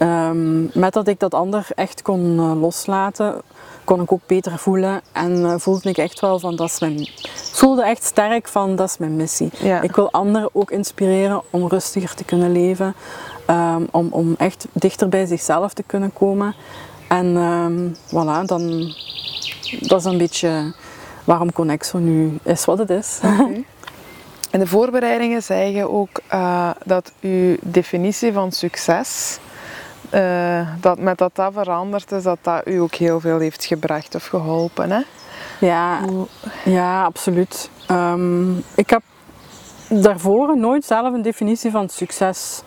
Ehm, met dat ik dat ander echt kon eh, loslaten, kon ik ook beter voelen. En eh, voelde ik echt wel van, dat is mijn... voelde echt sterk van, dat is mijn missie. Ja. Ik wil anderen ook inspireren om rustiger te kunnen leven. ehm, om, om echt dichter bij zichzelf te kunnen komen. En ehm, voilà, dan... Dat is een beetje waarom Connexo nu is wat het is. In de voorbereidingen zei je ook eh, dat uw definitie van succes, eh, dat met dat dat veranderd is, dat dat u ook heel veel heeft gebracht of geholpen. Hè? Ja, Ja, absoluut. Ehm, ik heb daarvoor nooit zelf een definitie van succes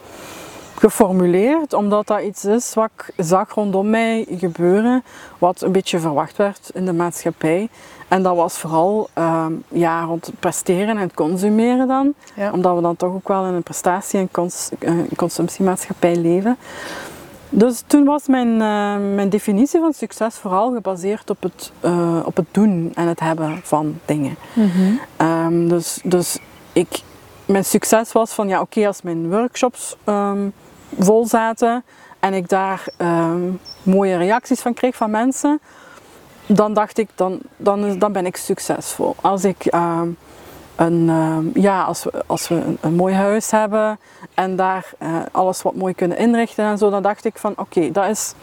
geformuleerd, omdat dat iets is wat ik zag rondom mij gebeuren, wat een beetje verwacht werd in de maatschappij. En dat was vooral ehm, ja, rond presteren en consumeren dan, Ja. omdat we dan toch ook wel in een prestatie- en cons- consumptiemaatschappij leven. Dus toen was mijn, eh, mijn definitie van succes vooral gebaseerd op het, eh, op het doen en het hebben van dingen. Ehm, dus dus ik, mijn succes was van ja, oké, als mijn workshops ehm, vol zaten en ik daar ehm, mooie reacties van kreeg van mensen, dan dacht ik, dan, dan, dan ben ik succesvol. Als ik een, ehm, ja, als we, als we een, een mooi huis hebben en daar eh, alles wat mooi kunnen inrichten en zo, dan dacht ik van oké, dat is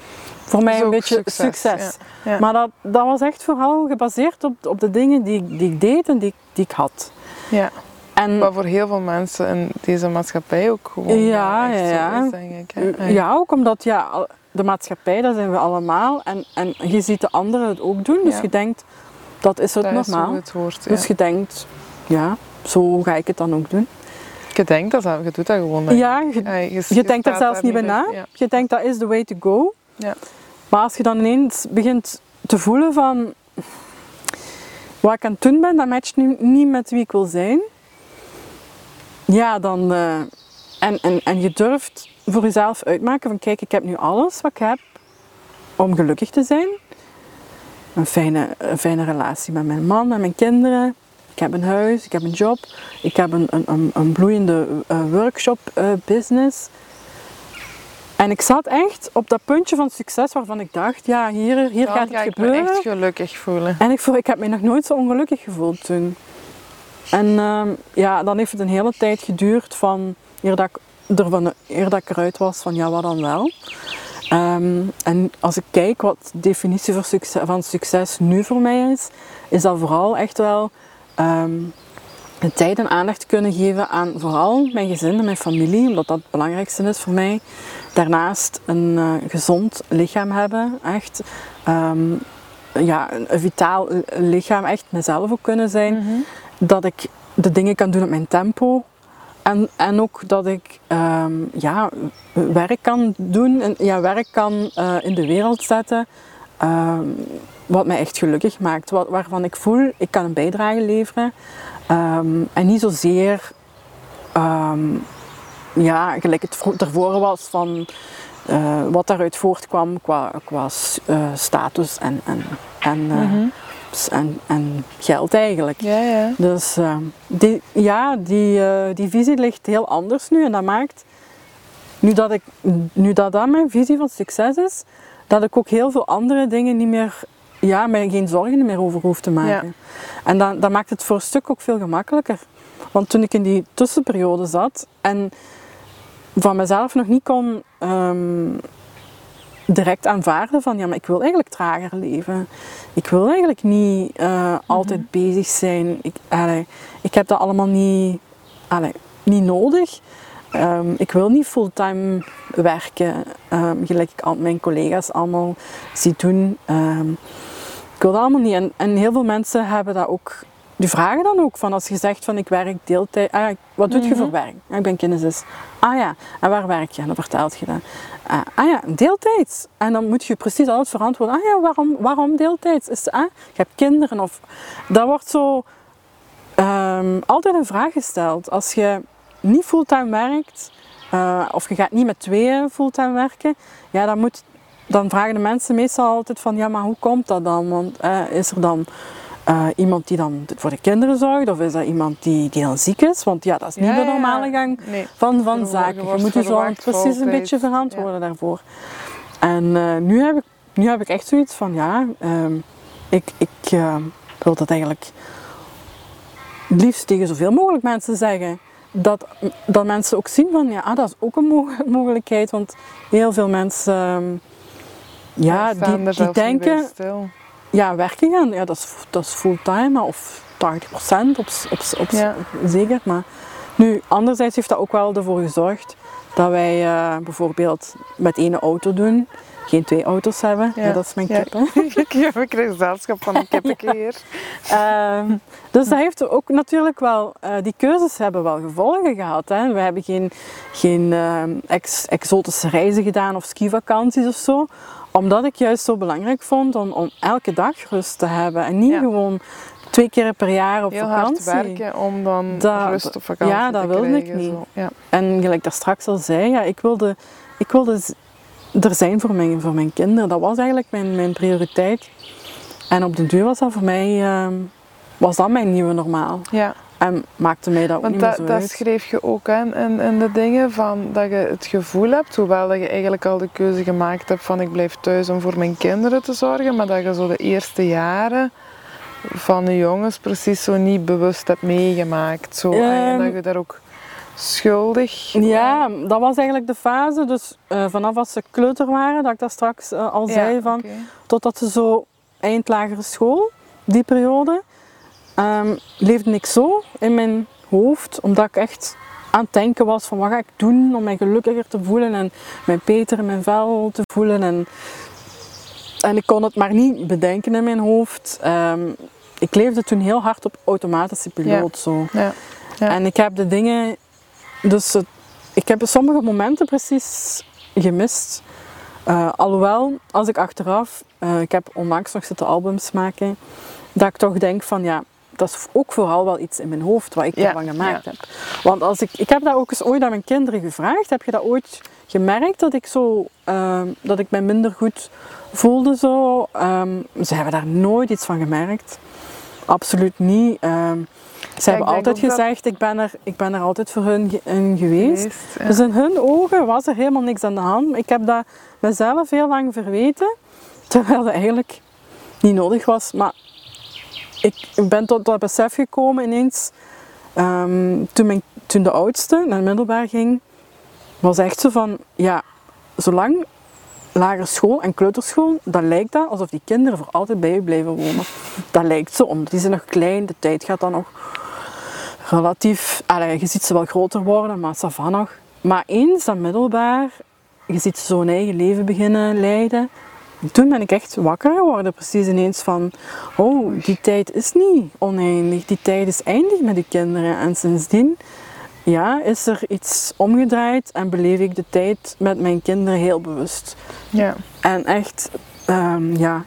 voor mij een beetje succes, succes. ja. Ja. Maar dat, dat was echt vooral gebaseerd op, op de dingen die, ik- die ik deed en die, ik- die ik had. Ja. En Wat voor heel veel mensen in deze maatschappij ook gewoon Ja, ja, ja. is, denk ik. hè. ja, ook omdat ja, de maatschappij, dat zijn we allemaal. En, en je ziet de anderen het ook doen, dus Ja. je denkt, dat is het dat normaal. hoe het hoort. Dus je denkt, ja, zo ga ik het dan ook doen. Je denkt dat, je doet dat gewoon. Ja, je, Ja, je, je denkt daar zelfs niet bij na. Ja. Je denkt, dat is the way to go. Ja. Maar als je dan ineens begint te voelen van... Wat ik aan het doen ben, dat matcht nu niet met wie ik wil zijn. Ja, dan... eh, en, en, en je durft voor jezelf uitmaken van... Kijk, ik heb nu alles wat ik heb om gelukkig te zijn. Een fijne, een fijne relatie met mijn man en mijn kinderen. Ik heb een huis, ik heb een job. Ik heb een, een, een, een bloeiende eh, workshop eh, business. En ik zat echt op dat puntje van succes waarvan ik dacht, ja, hier, hier Dan gaat ga het ik me gebeuren. echt gelukkig voelen. En ik, voel, ik heb me nog nooit zo ongelukkig gevoeld toen. En ehm, ja, dan heeft het een hele tijd geduurd van eer dat, ik ervan, eer dat ik eruit was van ja, wat dan wel. Ehm, en als ik kijk wat de definitie voor succes, van succes nu voor mij is, is dat vooral echt wel de tijd en aandacht kunnen geven aan vooral mijn gezin en mijn familie, omdat dat het belangrijkste is voor mij. Daarnaast een eh, gezond lichaam hebben, echt. Ehm, ja, een, een vitaal lichaam, echt mezelf ook kunnen zijn. Dat ik de dingen kan doen op mijn tempo. En, en ook dat ik ehm, ja, werk kan doen, en, ja, werk kan eh, in de wereld zetten. Wat mij echt gelukkig maakt. Wat, waarvan ik voel, ik kan een bijdrage leveren. Ehm, en niet zozeer ehm, ja, gelijk het ervoor was van eh, wat daaruit voortkwam qua, qua eh, status en, en, en, eh, s- en, en geld eigenlijk. Ja, ja. Dus eh, die, ja, die, die visie ligt heel anders nu en dat maakt, nu dat, ik, nu dat dat mijn visie van succes is, dat ik ook heel veel andere dingen niet meer, ja, mij geen zorgen meer over hoef te maken. En dan, dat maakt het voor een stuk ook veel gemakkelijker. Want toen ik in die tussenperiode zat en van mezelf nog niet kon ehm, direct aanvaarden van ja, maar ik wil eigenlijk trager leven. Ik wil eigenlijk niet eh, altijd bezig zijn. Ik, allee, ik heb dat allemaal niet, allee, niet nodig. Ehm, ik wil niet fulltime werken, ehm, gelijk ik al mijn collega's allemaal zie doen. Wil dat allemaal niet. En, en heel veel mensen hebben dat ook. Die vragen dan ook van als je zegt van ik werk deeltijd. Ah, wat doe je voor werk? Ah, ik ben kinesis. Ah ja, en waar werk je? En dan vertelt je dat. Ah, ah ja, deeltijds. En dan moet je precies alles verantwoorden. Ah ja, waarom, waarom deeltijds? Is, ah, je hebt kinderen of... Dat wordt zo ehm, altijd een vraag gesteld. Als je niet fulltime werkt, eh, of je gaat niet met tweeën fulltime werken, ja, dan, moet, dan vragen de mensen meestal altijd van, ja, maar hoe komt dat dan? Want eh, is er dan eh, iemand die dan voor de kinderen zorgt? Of is dat iemand die, die dan ziek is? Want ja, dat is niet Ja, de ja. normale gang Nee. van, van zaken. je moet je zo precies een beetje verantwoorden daarvoor. En eh, nu, heb ik, nu heb ik echt zoiets van, ja, ehm, ik, ik eh, wil dat eigenlijk het liefst tegen zoveel mogelijk mensen zeggen. Dat, dat mensen ook zien van, ja, ah, dat is ook een mo- mogelijkheid. Want heel veel mensen, ehm, ja, die, denken, ja, werken gaan, ja, dat is, dat is fulltime of 80% op, op, op, Ja. zeker. Maar nu, anderzijds heeft dat ook wel ervoor gezorgd dat wij eh, bijvoorbeeld met één auto doen, geen twee auto's hebben. Ja, dat is mijn kip. Hè? ik een gezelschap van een kippetje hier. Ehm, dus dat heeft ook natuurlijk wel, eh, die keuzes hebben wel gevolgen gehad. Hè. We hebben geen, geen ehm, ex- exotische reizen gedaan of skivakanties of zo. Omdat ik juist zo belangrijk vond om, om elke dag rust te hebben. En niet Ja. gewoon twee keer per jaar op Heel hard vakantie. werken om dan Dat- rust op vakantie ja, dat te wilde ik krijgen. niet. Ja. En gelijk daar straks al zei, ja, ik wilde, ik wilde er zijn voor mijn, voor mijn kinderen. Dat was eigenlijk mijn, mijn prioriteit. En op de duur was dat voor mij ehm, was dat mijn nieuwe normaal. ja, En maakte mij dat ook want niet meer dat, zo dat uit. schreef je ook in, in, in de dingen van dat je het gevoel hebt, hoewel dat je eigenlijk al de keuze gemaakt hebt van ik blijf thuis om voor mijn kinderen te zorgen, maar dat je zo de eerste jaren van de jongens precies zo niet bewust hebt meegemaakt. Zo, en Ehm, dat je daar ook schuldig Ja, dat was eigenlijk de fase. Dus eh, vanaf als ze kleuter waren, dat ik dat straks eh, al Ja, zei, van, totdat ze zo eind lagere school, die periode, ehm, leefde ik zo in mijn hoofd, omdat ik echt aan het denken was van wat ga ik doen om mij gelukkiger te voelen en mij beter in mijn vel te voelen. En, en ik kon het maar niet bedenken in mijn hoofd. Ehm, ik leefde toen heel hard op automatische piloot. Zo. Ja. Ja. En ik heb de dingen, dus het- ik heb sommige momenten precies gemist. Eh, alhoewel, als ik achteraf, eh, ik heb onlangs nog zitten albums maken, dat ik toch denk van ja, dat is ook vooral wel iets in mijn hoofd wat ik Ja, ervan gemaakt heb. Want als ik, ik heb dat ook eens ooit aan mijn kinderen gevraagd, heb je dat ooit gemerkt dat ik zo, ehm, dat ik mij minder goed voelde zo? Ehm, ze hebben daar nooit iets van gemerkt. Absoluut niet. Ehm, ze hebben altijd dat- gezegd, ik, ben er, ik ben er altijd voor hun in geweest. Geweest, ja. Dus in hun ogen was er helemaal niks aan de hand. Ik heb dat mezelf heel lang verweten, terwijl dat eigenlijk niet nodig was. Maar ik ben tot dat besef gekomen ineens, ehm, toen, mijn, toen de oudste naar middelbaar ging, was echt zo van, ja, zolang lagere school en kleuterschool, dan lijkt dat alsof die kinderen voor altijd bij je blijven wonen. Dat lijkt zo, omdat die zijn nog klein, de tijd gaat dan nog relatief, allee, je ziet ze wel groter worden, maar ça va nog. Maar eens dat middelbaar, je ziet ze zo hun eigen leven beginnen leiden. Toen ben ik echt wakker geworden, precies ineens van, oh, die tijd is niet oneindig, die tijd is eindig met die kinderen. En sindsdien, ja, is er iets omgedraaid en beleef ik de tijd met mijn kinderen heel bewust. Ja. En echt, ehm, ja,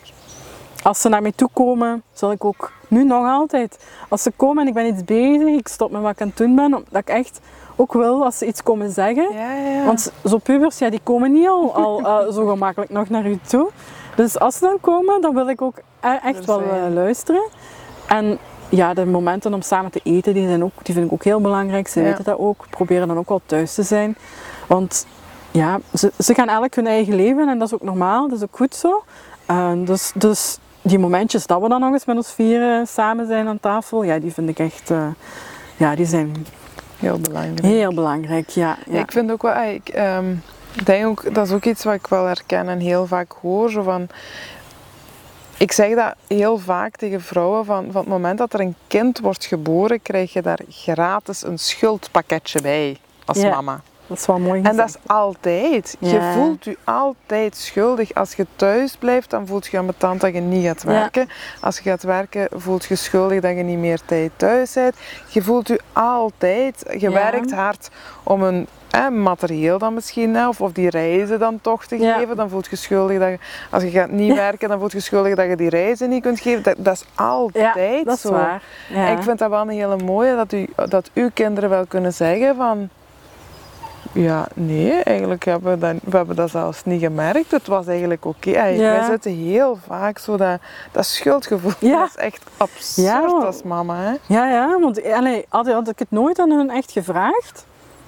als ze naar mij toe komen, zal ik ook nu nog altijd, als ze komen en ik ben iets bezig, ik stop met wat ik aan het doen ben, dat ik echt ook wil als ze iets komen zeggen. Ja, ja. Want zo pubers, ja, die komen niet al, al eh, zo gemakkelijk nog naar u toe. Dus als ze dan komen, dan wil ik ook e- echt wel eh, luisteren. En ja, de momenten om samen te eten, die, zijn ook, die vind ik ook heel belangrijk. Ze Ja. weten dat ook. Proberen dan ook wel thuis te zijn. Want ja, ze, ze gaan elk hun eigen leven en dat is ook normaal. Dat is ook goed zo. Eh, dus, dus die momentjes dat we dan nog eens met ons vieren samen zijn aan tafel, ja, die vind ik echt... eh, ja, die zijn heel belangrijk. heel belangrijk. Ja, ja. Ik vind ook wel, ah, ik ehm, denk ook, dat is ook iets wat ik wel herken en heel vaak hoor. Zo van, ik zeg dat heel vaak tegen vrouwen, van, van het moment dat er een kind wordt geboren, krijg je daar gratis een schuldpakketje bij als Ja. mama. Dat is wel mooi En dat is altijd. Je voelt je altijd schuldig. Als je thuis blijft, dan voelt je ambetant dat je niet gaat Ja. werken. Als je gaat werken, voelt je schuldig dat je niet meer tijd thuis bent. Je voelt je altijd. Je Ja. werkt hard om een materieel dan misschien, hè, of, of die reizen dan toch te geven. Dan voelt je schuldig dat je, als je gaat niet werken, dan voelt je schuldig dat je die reizen niet kunt geven. Dat, dat is altijd dat is zo. waar. Ik vind dat wel een hele mooie, dat, u, dat uw kinderen wel kunnen zeggen van... Ja, nee, eigenlijk hebben we dat, we hebben dat zelfs niet gemerkt. Het was eigenlijk oké. Ja. Wij zitten heel vaak zo dat, dat schuldgevoel. Ja. Dat is echt absurd Ja, als mama. Hè? Ja, ja, want allee, had, had ik het nooit aan hun echt gevraagd,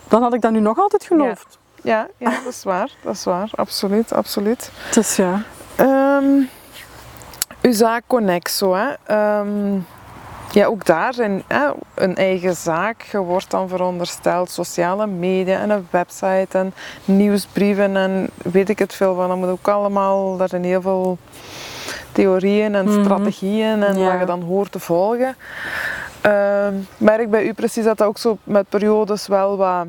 dan had ik dat nu nog altijd geloofd. Ja, ja, dat is waar. Dat is waar. Absoluut, absoluut. Dus ja. Ehm uw zaak Connexo, hè. Ehm, ja, ook daar zijn hè, een eigen zaak. Je wordt dan verondersteld sociale media en een website en nieuwsbrieven en weet ik het veel van. Dat moet ook allemaal, daar zijn heel veel theorieën en Mhm. strategieën en Ja. wat je dan hoort te volgen. Ehm merk bij u precies dat dat ook zo met periodes wel wat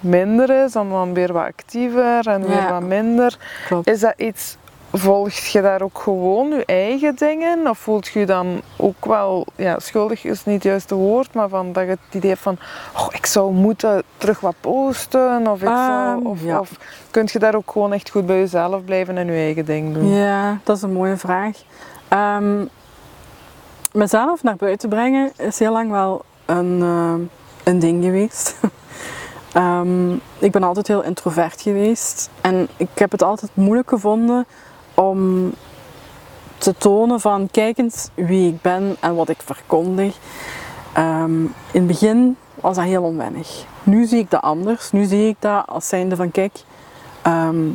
minder is, dan, dan weer wat actiever en weer wat minder. Klopt. Is dat iets, volgt je daar ook gewoon je eigen dingen? Of voelt je je dan ook wel, ja, schuldig is niet het juiste woord, maar van dat je het idee hebt van, oh, ik zou moeten terug wat posten? Of, ik zou, Ehm, of, ja. of kun je daar ook gewoon echt goed bij jezelf blijven en je eigen ding doen? Ja, dat is een mooie vraag. Ehm, mezelf naar buiten brengen is heel lang wel een, eh, een ding geweest. Ehm, ik ben altijd heel introvert geweest en ik heb het altijd moeilijk gevonden om te tonen van kijk eens wie ik ben en wat ik verkondig. Ehm, in het begin was dat heel onwennig. Nu zie ik dat anders. Nu zie ik dat als zijnde van kijk, ehm,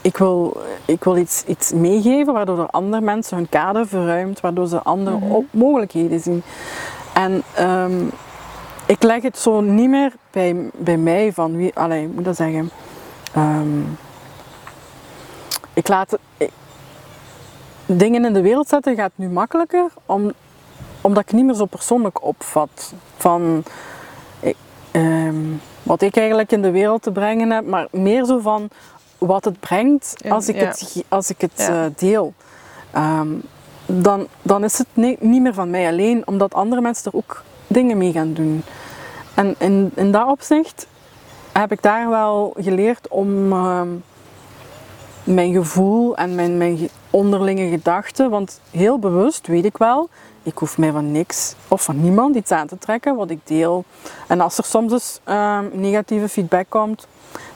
ik wil, ik wil iets, iets meegeven waardoor er andere mensen hun kader verruimt, waardoor ze andere Mhm. mogelijkheden zien. En ehm, ik leg het zo niet meer bij, bij mij van wie, allee, ik moet dat zeggen. Ik laat ik- dingen in de wereld zetten gaat nu makkelijker, om, omdat ik niet meer zo persoonlijk opvat van ik- ehm, wat ik eigenlijk in de wereld te brengen heb, maar meer zo van wat het brengt als ik ja. het, als ik het Ja. deel. Ehm, dan, dan is het ni- niet meer van mij alleen, omdat andere mensen er ook dingen mee gaan doen. En in, in dat opzicht heb ik daar wel geleerd om ehm, mijn gevoel en mijn, mijn ge- onderlinge gedachten, want heel bewust weet ik wel, ik hoef mij van niks of van niemand iets aan te trekken wat ik deel. En als er soms dus ehm, negatieve feedback komt,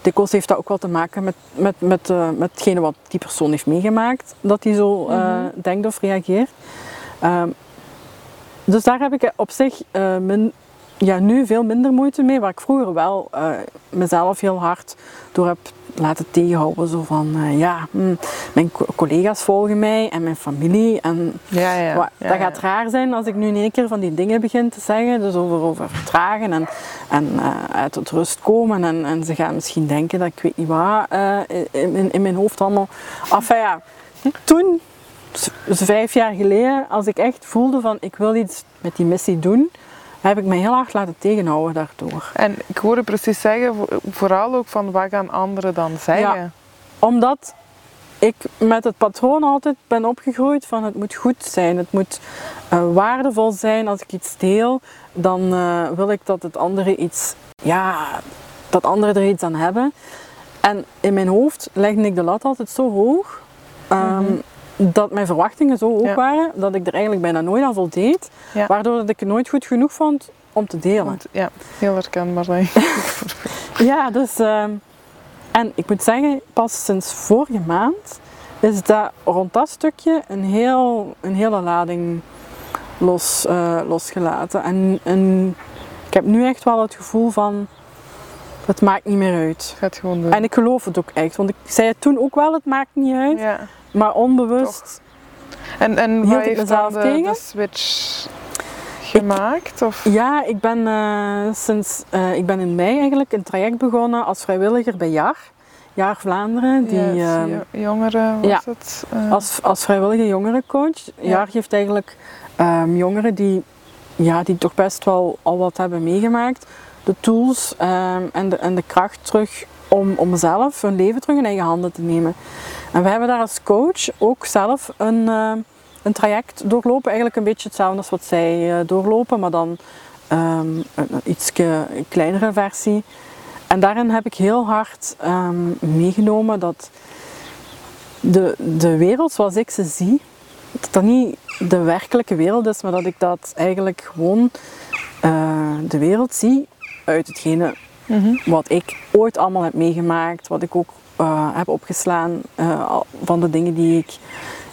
dikwijls heeft dat ook wel te maken met, met, met, eh, met hetgene wat die persoon heeft meegemaakt, dat hij zo eh, Mhm. denkt of reageert. Ehm, dus daar heb ik op zich eh, min- ja, nu veel minder moeite mee, waar ik vroeger wel eh, mezelf heel hard door heb laten tegenhouden. Zo van, eh, ja, hm, mijn co- collega's volgen mij en mijn familie. En Ja, ja. Dat gaat raar zijn als ik nu in één keer van die dingen begin te zeggen. Dus over, over vertragen en, en eh, uit tot rust komen. En, en ze gaan misschien denken dat ik weet niet wat eh, in, in, in mijn hoofd allemaal. Enfin ja, toen, z- vijf jaar geleden, als ik echt voelde van ik wil iets met die missie doen, heb ik me heel hard laten tegenhouden daardoor. En ik hoorde precies zeggen, vo- vooral ook van wat gaan anderen dan zeggen? Omdat ik met het patroon altijd ben opgegroeid van het moet goed zijn, het moet eh, waardevol zijn. Als ik iets deel, dan eh, wil ik dat het andere iets, ja, dat anderen er iets aan hebben. En in mijn hoofd legde ik de lat altijd zo hoog, ehm, dat mijn verwachtingen zo hoog Ja. waren, dat ik er eigenlijk bijna nooit aan voldeed. Ja. Waardoor dat ik het nooit goed genoeg vond om te delen. Want, ja, heel herkenbaar. Ja, dus. ehm, en ik moet zeggen, pas sinds vorige maand is dat rond dat stukje een, heel, een hele lading los, eh, losgelaten. En, en ik heb nu echt wel het gevoel van. Het maakt niet meer uit. Ga het gewoon doen. En ik geloof het ook echt. Want ik zei het toen ook wel, het maakt niet uit. ja. Maar onbewust. En, en ik heeft mezelf dan de, tegen? de switch gemaakt? Of? Ja, ik ben eh, sinds. eh, ik ben in mei eigenlijk een traject begonnen als vrijwilliger bij JAR. JAR Vlaanderen. Die, ehm, jo- jongeren was ja. het? eh, Als, als vrijwillige jongerencoach. Ja. JAR geeft eigenlijk ehm, jongeren die, ja, die toch best wel al wat hebben meegemaakt, de tools ehm, en, de, en de kracht terug om, om zelf hun leven terug in eigen handen te nemen. En we hebben daar als coach ook zelf een, ehm, een traject doorlopen. Eigenlijk een beetje hetzelfde als wat zij eh, doorlopen, maar dan ehm, een iets kleinere versie. En daarin heb ik heel hard ehm, meegenomen dat de, de wereld zoals ik ze zie, dat dat niet de werkelijke wereld is, maar dat ik dat eigenlijk gewoon eh, de wereld zie uit hetgene Wat ik ooit allemaal heb meegemaakt, wat ik ook eh, heb opgeslaan uh, van de dingen die ik,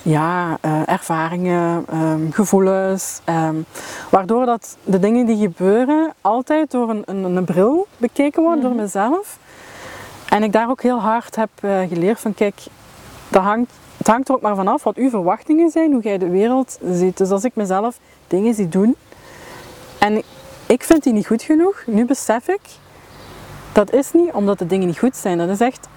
ja, uh, ervaringen, um, gevoelens. Um, waardoor dat de dingen die gebeuren altijd door een, een, een bril bekeken worden door mezelf. En ik daar ook heel hard heb geleerd van kijk, dat hangt, het hangt er ook maar vanaf wat uw verwachtingen zijn, hoe jij de wereld ziet. Dus als ik mezelf dingen zie doen en ik vind die niet goed genoeg, nu besef ik, dat is niet omdat de dingen niet goed zijn. Dat is echt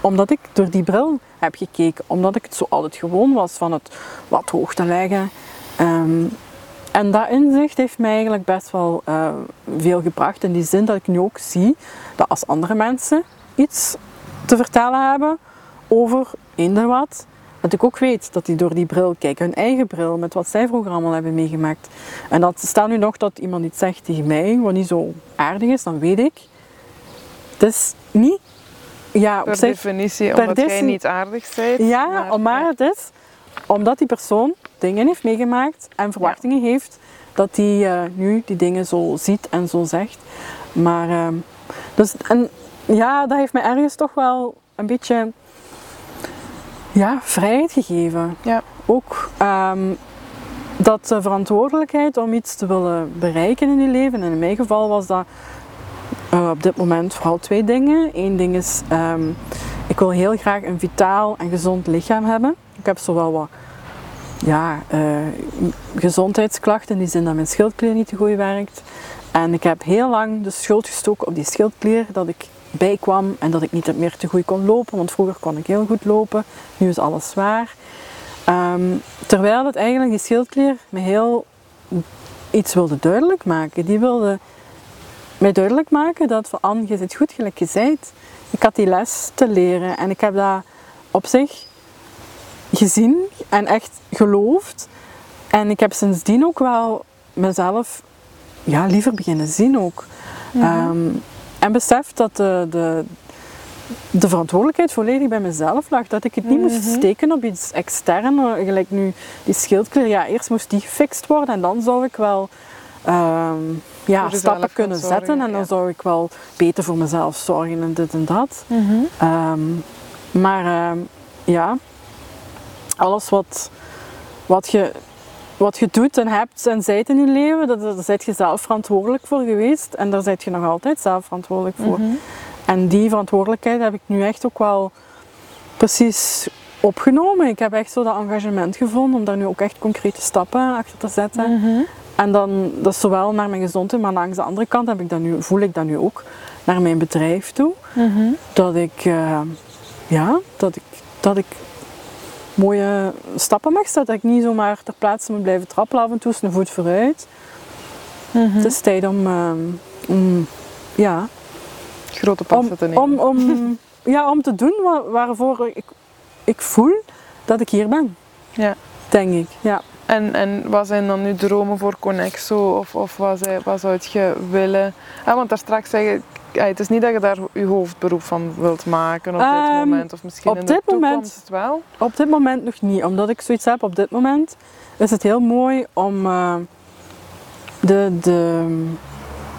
omdat ik door die bril heb gekeken. Omdat ik het zo altijd gewoon was van het wat hoog te leggen. Ehm, en dat inzicht heeft mij eigenlijk best wel uh, veel gebracht. In die zin dat ik nu ook zie dat als andere mensen iets te vertellen hebben over eender wat, dat ik ook weet dat die door die bril kijken, hun eigen bril, met wat zij vroeger allemaal hebben meegemaakt. En dat stel nu nog dat iemand iets zegt tegen mij, wat niet zo aardig is, dan weet ik. Het is niet ja, per definitie, omdat jij niet aardig bent. Ja, maar, maar het is omdat die persoon dingen heeft meegemaakt en verwachtingen heeft, dat hij uh, nu die dingen zo ziet en zo zegt. Maar, uh, dus, en ja, dat heeft mij ergens toch wel een beetje ja, vrijheid gegeven. Ja. Ook um, dat verantwoordelijkheid om iets te willen bereiken in je leven. En in mijn geval was dat uh, op dit moment vooral twee dingen. Eén ding is, um, ik wil heel graag een vitaal en gezond lichaam hebben. Ik heb zowel wat ja, uh, gezondheidsklachten, in die zin dat mijn schildklier niet te goed werkt. En ik heb heel lang de schuld gestoken op die schildklier, dat ik bijkwam en dat ik niet meer te goed kon lopen, want vroeger kon ik heel goed lopen, nu is alles zwaar. Um, terwijl het eigenlijk die schildklier me heel iets wilde duidelijk maken. Die wilde mij duidelijk maken dat van Anne, je zit goed gelijk je zijt. Ik had die les te leren en ik heb dat op zich gezien en echt geloofd. En ik heb sindsdien ook wel mezelf ja, liever beginnen zien ook. Mm en besef dat de, de, de verantwoordelijkheid volledig bij mezelf lag. Dat ik het niet moest mhm. steken op iets extern. Gelijk nu die schildklier. Ja, eerst moest die gefixt worden en dan zou ik wel um, ja, stappen kunnen zetten. En dan zou ik wel beter voor mezelf zorgen en dit en dat. Mm um, maar um, ja, alles wat, wat je wat je doet en hebt en zijt in je leven, daar, daar zijt je zelf verantwoordelijk voor geweest en daar zijt je nog altijd zelf verantwoordelijk voor. Mhm. En die verantwoordelijkheid heb ik nu echt ook wel precies opgenomen. Ik heb echt zo dat engagement gevonden om daar nu ook echt concrete stappen achter te zetten. Mhm. En dan, dat is zowel naar mijn gezondheid, maar langs de andere kant heb ik dat nu, voel ik dat nu ook naar mijn bedrijf toe. Mhm. Dat ik, uh, ja, dat ik, dat ik mooie stappen mag zetten. Dat ik niet zomaar ter plaatse moet blijven trappelen af en toe, een voet vooruit. Mm Het is tijd om, uh, ja... Grote passen te nemen. Om, om, ja, om te doen waarvoor ik, ik voel dat ik hier ben. Ja. Denk ik, ja. En, en wat zijn dan nu dromen voor Conexo? Of, of wat, wat zou je willen? Ah, want daar straks zeg je, het is niet dat je daar je hoofdberoep van wilt maken op dit ehm, moment. Of misschien in de toekomst moment, wel? Op dit moment nog niet. Omdat ik zoiets heb op dit moment, is het heel mooi om uh, de, de,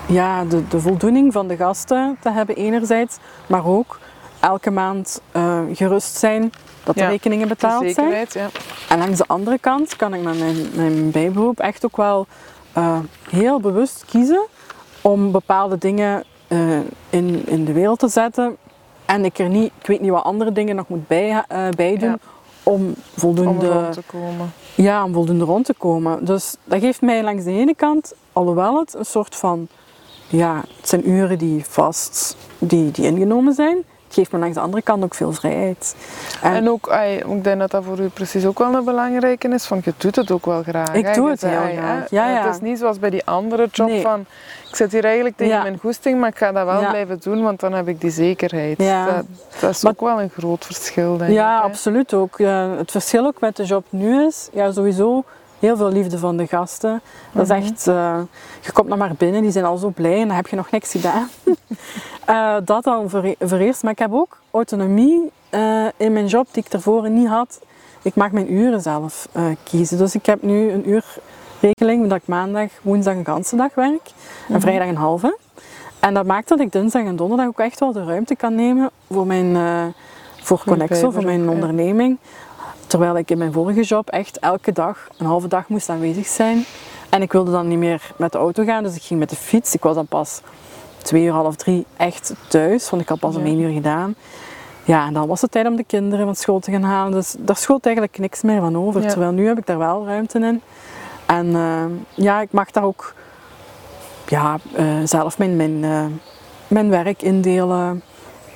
ja, de, de voldoening van de gasten te hebben enerzijds. Maar ook elke maand uh, gerust zijn dat de rekeningen betaald zijn. Ja. En langs de andere kant kan ik met mijn, mijn bijberoep echt ook wel uh, heel bewust kiezen om bepaalde dingen uh, in, in de wereld te zetten. En ik er niet, ik weet niet wat andere dingen nog moet bij, bij doen om voldoende om rond te komen. Ja, om voldoende rond te komen. Dus dat geeft mij langs de ene kant, alhoewel het een soort van ja, het zijn uren die vast die, die ingenomen zijn geeft me langs de andere kant ook veel vrijheid. En, ook, ik denk dat dat voor u precies ook wel een belangrijke is, van je doet het ook wel graag. Ik doe het heel graag, ja, ja. Het is niet zoals bij die andere job van, ik zit hier eigenlijk tegen mijn goesting, maar ik ga dat wel blijven doen, want dan heb ik die zekerheid. Dat, dat, is ook wel een groot verschil, denk ja, ik. Ja, absoluut ook. het verschil ook met de job nu is, ja, sowieso heel veel liefde van de gasten. Dat is mhm. echt, uh, je komt nog maar binnen, die zijn al zo blij en dan heb je nog niks gedaan. uh, dat dan voor, voor, eerst. Maar ik heb ook autonomie uh, in mijn job die ik tevoren niet had. Ik mag mijn uren zelf kiezen. Dus ik heb nu een uurregeling dat ik maandag, woensdag een ganse dag werk en mhm. vrijdag een halve. En dat maakt dat ik dinsdag en donderdag ook echt wel de ruimte kan nemen voor mijn voor Connexo, voor mijn onderneming. Terwijl ik in mijn vorige job echt elke dag een halve dag moest aanwezig zijn. En ik wilde dan niet meer met de auto gaan, dus ik ging met de fiets. Ik was dan pas twee uur, half drie echt thuis, want ik had pas om één uur gedaan. Ja, en dan was het tijd om de kinderen van school te gaan halen. Dus daar schoot eigenlijk niks meer van over. Terwijl nu heb ik daar wel ruimte in. En uh, ja, ik mag daar ook ja, uh, zelf mijn, mijn, uh, mijn werk indelen.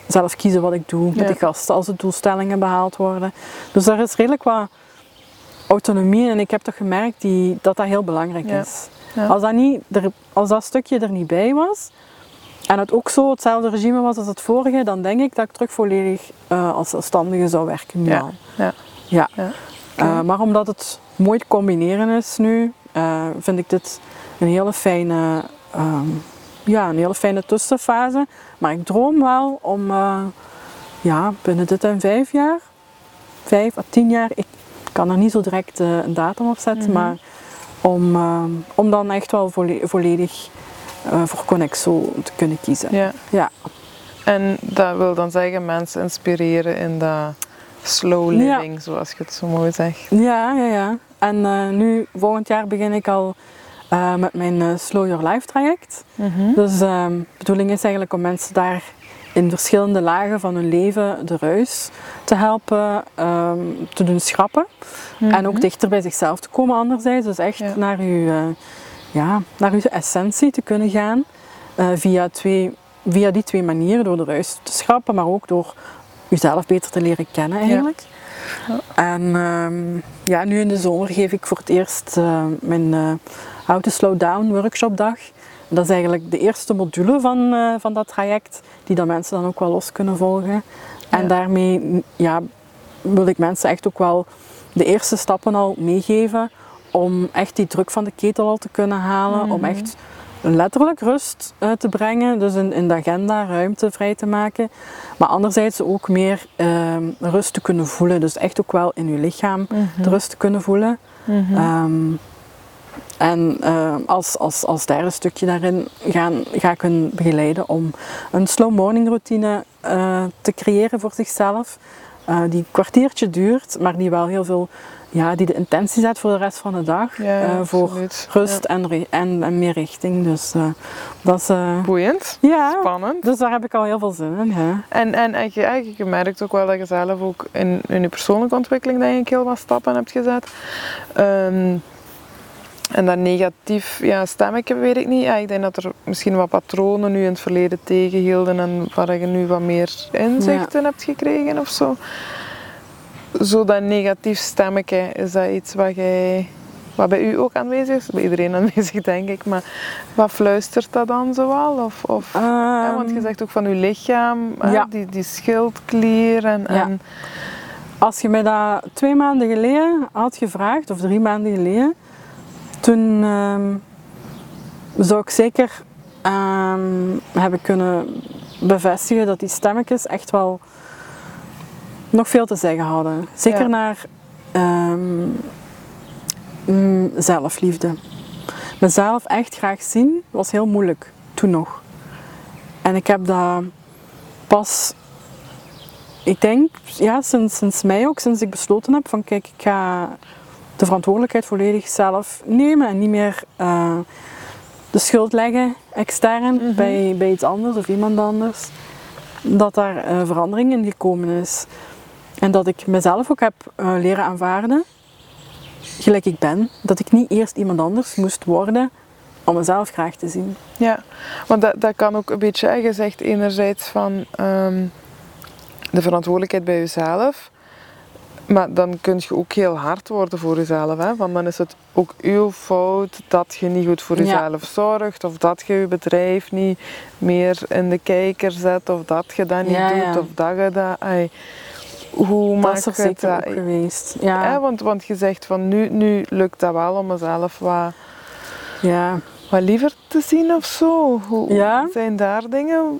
Zelf kiezen wat ik doe met de gasten als de doelstellingen behaald worden. Dus daar is redelijk wat autonomie en ik heb toch gemerkt die, dat dat heel belangrijk is. Als, dat niet, er, als dat stukje er niet bij was, en het ook zo hetzelfde regime was als het vorige, dan denk ik dat ik terug volledig uh, als zelfstandige zou werken. Ja. ja. ja. ja. Uh, maar omdat het mooi te combineren is nu, uh, vind ik dit een hele fijne, um, ja, een hele fijne tussenfase. Maar ik droom wel om ja, binnen dit en vijf jaar, vijf à tien jaar, ik kan er niet zo direct een datum op zetten, mm -hmm. maar om, om dan echt wel volledig uh, voor Connexo te kunnen kiezen. Ja. ja. En dat wil dan zeggen mensen inspireren in dat slow living, zoals je het zo mooi zegt. Ja, ja, ja. En uh, nu, volgend jaar begin ik al uh, met mijn Slow Your Life traject. Mm -hmm. Dus de bedoeling is eigenlijk om mensen daar in verschillende lagen van hun leven de ruis te helpen um, te doen schrappen. Mm -hmm. En ook dichter bij zichzelf te komen anderzijds. Dus echt ja. naar uw ja, naar uw essentie te kunnen gaan. Uh, via, twee, via die twee manieren, door de ruis te schrappen, maar ook door uzelf beter te leren kennen eigenlijk. Ja. En uh, ja, nu in de zomer geef ik voor het eerst uh, mijn uh, How to Slow Down workshopdag. Dat is eigenlijk de eerste module van, van dat traject, die dan mensen dan ook wel los kunnen volgen. En ja. daarmee ja, wil ik mensen echt ook wel de eerste stappen al meegeven om echt die druk van de ketel al te kunnen halen, om mhm. echt letterlijk rust uh, te brengen, dus in, in de agenda ruimte vrij te maken, maar anderzijds ook meer uh, rust te kunnen voelen, dus echt ook wel in je lichaam de rust te kunnen voelen. Mm um, en uh, als, als, als derde stukje daarin gaan, ga ik hun begeleiden om een slow morning routine uh, te creëren voor zichzelf. Uh, die een kwartiertje duurt, maar die wel heel veel ja, die de intentie zet voor de rest van de dag. uh, voor rust en, en, en, meer richting. Dus uh, dat is... Uh, Boeiend. Ja. Spannend. Dus daar heb ik al heel veel zin in. En, en, en je, eigenlijk, je merkt ook wel dat je zelf ook in, in je persoonlijke ontwikkeling denk ik heel wat stappen hebt gezet. Um, en dat negatief ja, stemmetje weet ik niet. Ja, ik denk dat er misschien wat patronen nu in het verleden tegenhielden en waar je nu wat meer inzichten ja. hebt gekregen of zo zo dat negatief stemmetje, is dat iets wat, jij, wat bij u ook aanwezig is? Bij iedereen aanwezig, denk ik. Maar wat fluistert dat dan zoal? Of, of, um, ja, want je zegt ook van uw lichaam, ja. die, die schildklier. En, ja. en... Als je mij dat twee maanden geleden had gevraagd, of drie maanden geleden, toen um, zou ik zeker um, hebben kunnen bevestigen dat die stemmetjes echt wel nog veel te zeggen hadden. Zeker naar um, zelfliefde. Mezelf echt graag zien was heel moeilijk, toen nog. En ik heb dat pas, ik denk, ja, sinds, sinds mei ook, sinds ik besloten heb van kijk, ik ga de verantwoordelijkheid volledig zelf nemen en niet meer uh, de schuld leggen extern mm -hmm. bij, bij iets anders of iemand anders. Dat daar uh, verandering in gekomen is. En dat ik mezelf ook heb uh, leren aanvaarden, gelijk ik ben. Dat ik niet eerst iemand anders moest worden om mezelf graag te zien. Ja, want dat, dat kan ook een beetje, gezegd enerzijds van um, de verantwoordelijkheid bij jezelf. Maar dan kun je ook heel hard worden voor jezelf. Hè? Want dan is het ook uw fout dat je niet goed voor jezelf ja. zorgt. Of dat je je bedrijf niet meer in de kijker zet. Of dat je dat niet ja, doet. Ja. Of dat je dat... hoe dat is er zeker het, ook geweest. Ja. want, want je zegt van nu, nu lukt dat wel om mezelf wat, ja. wat liever te zien of zo. Hoe, ja. Zijn daar dingen,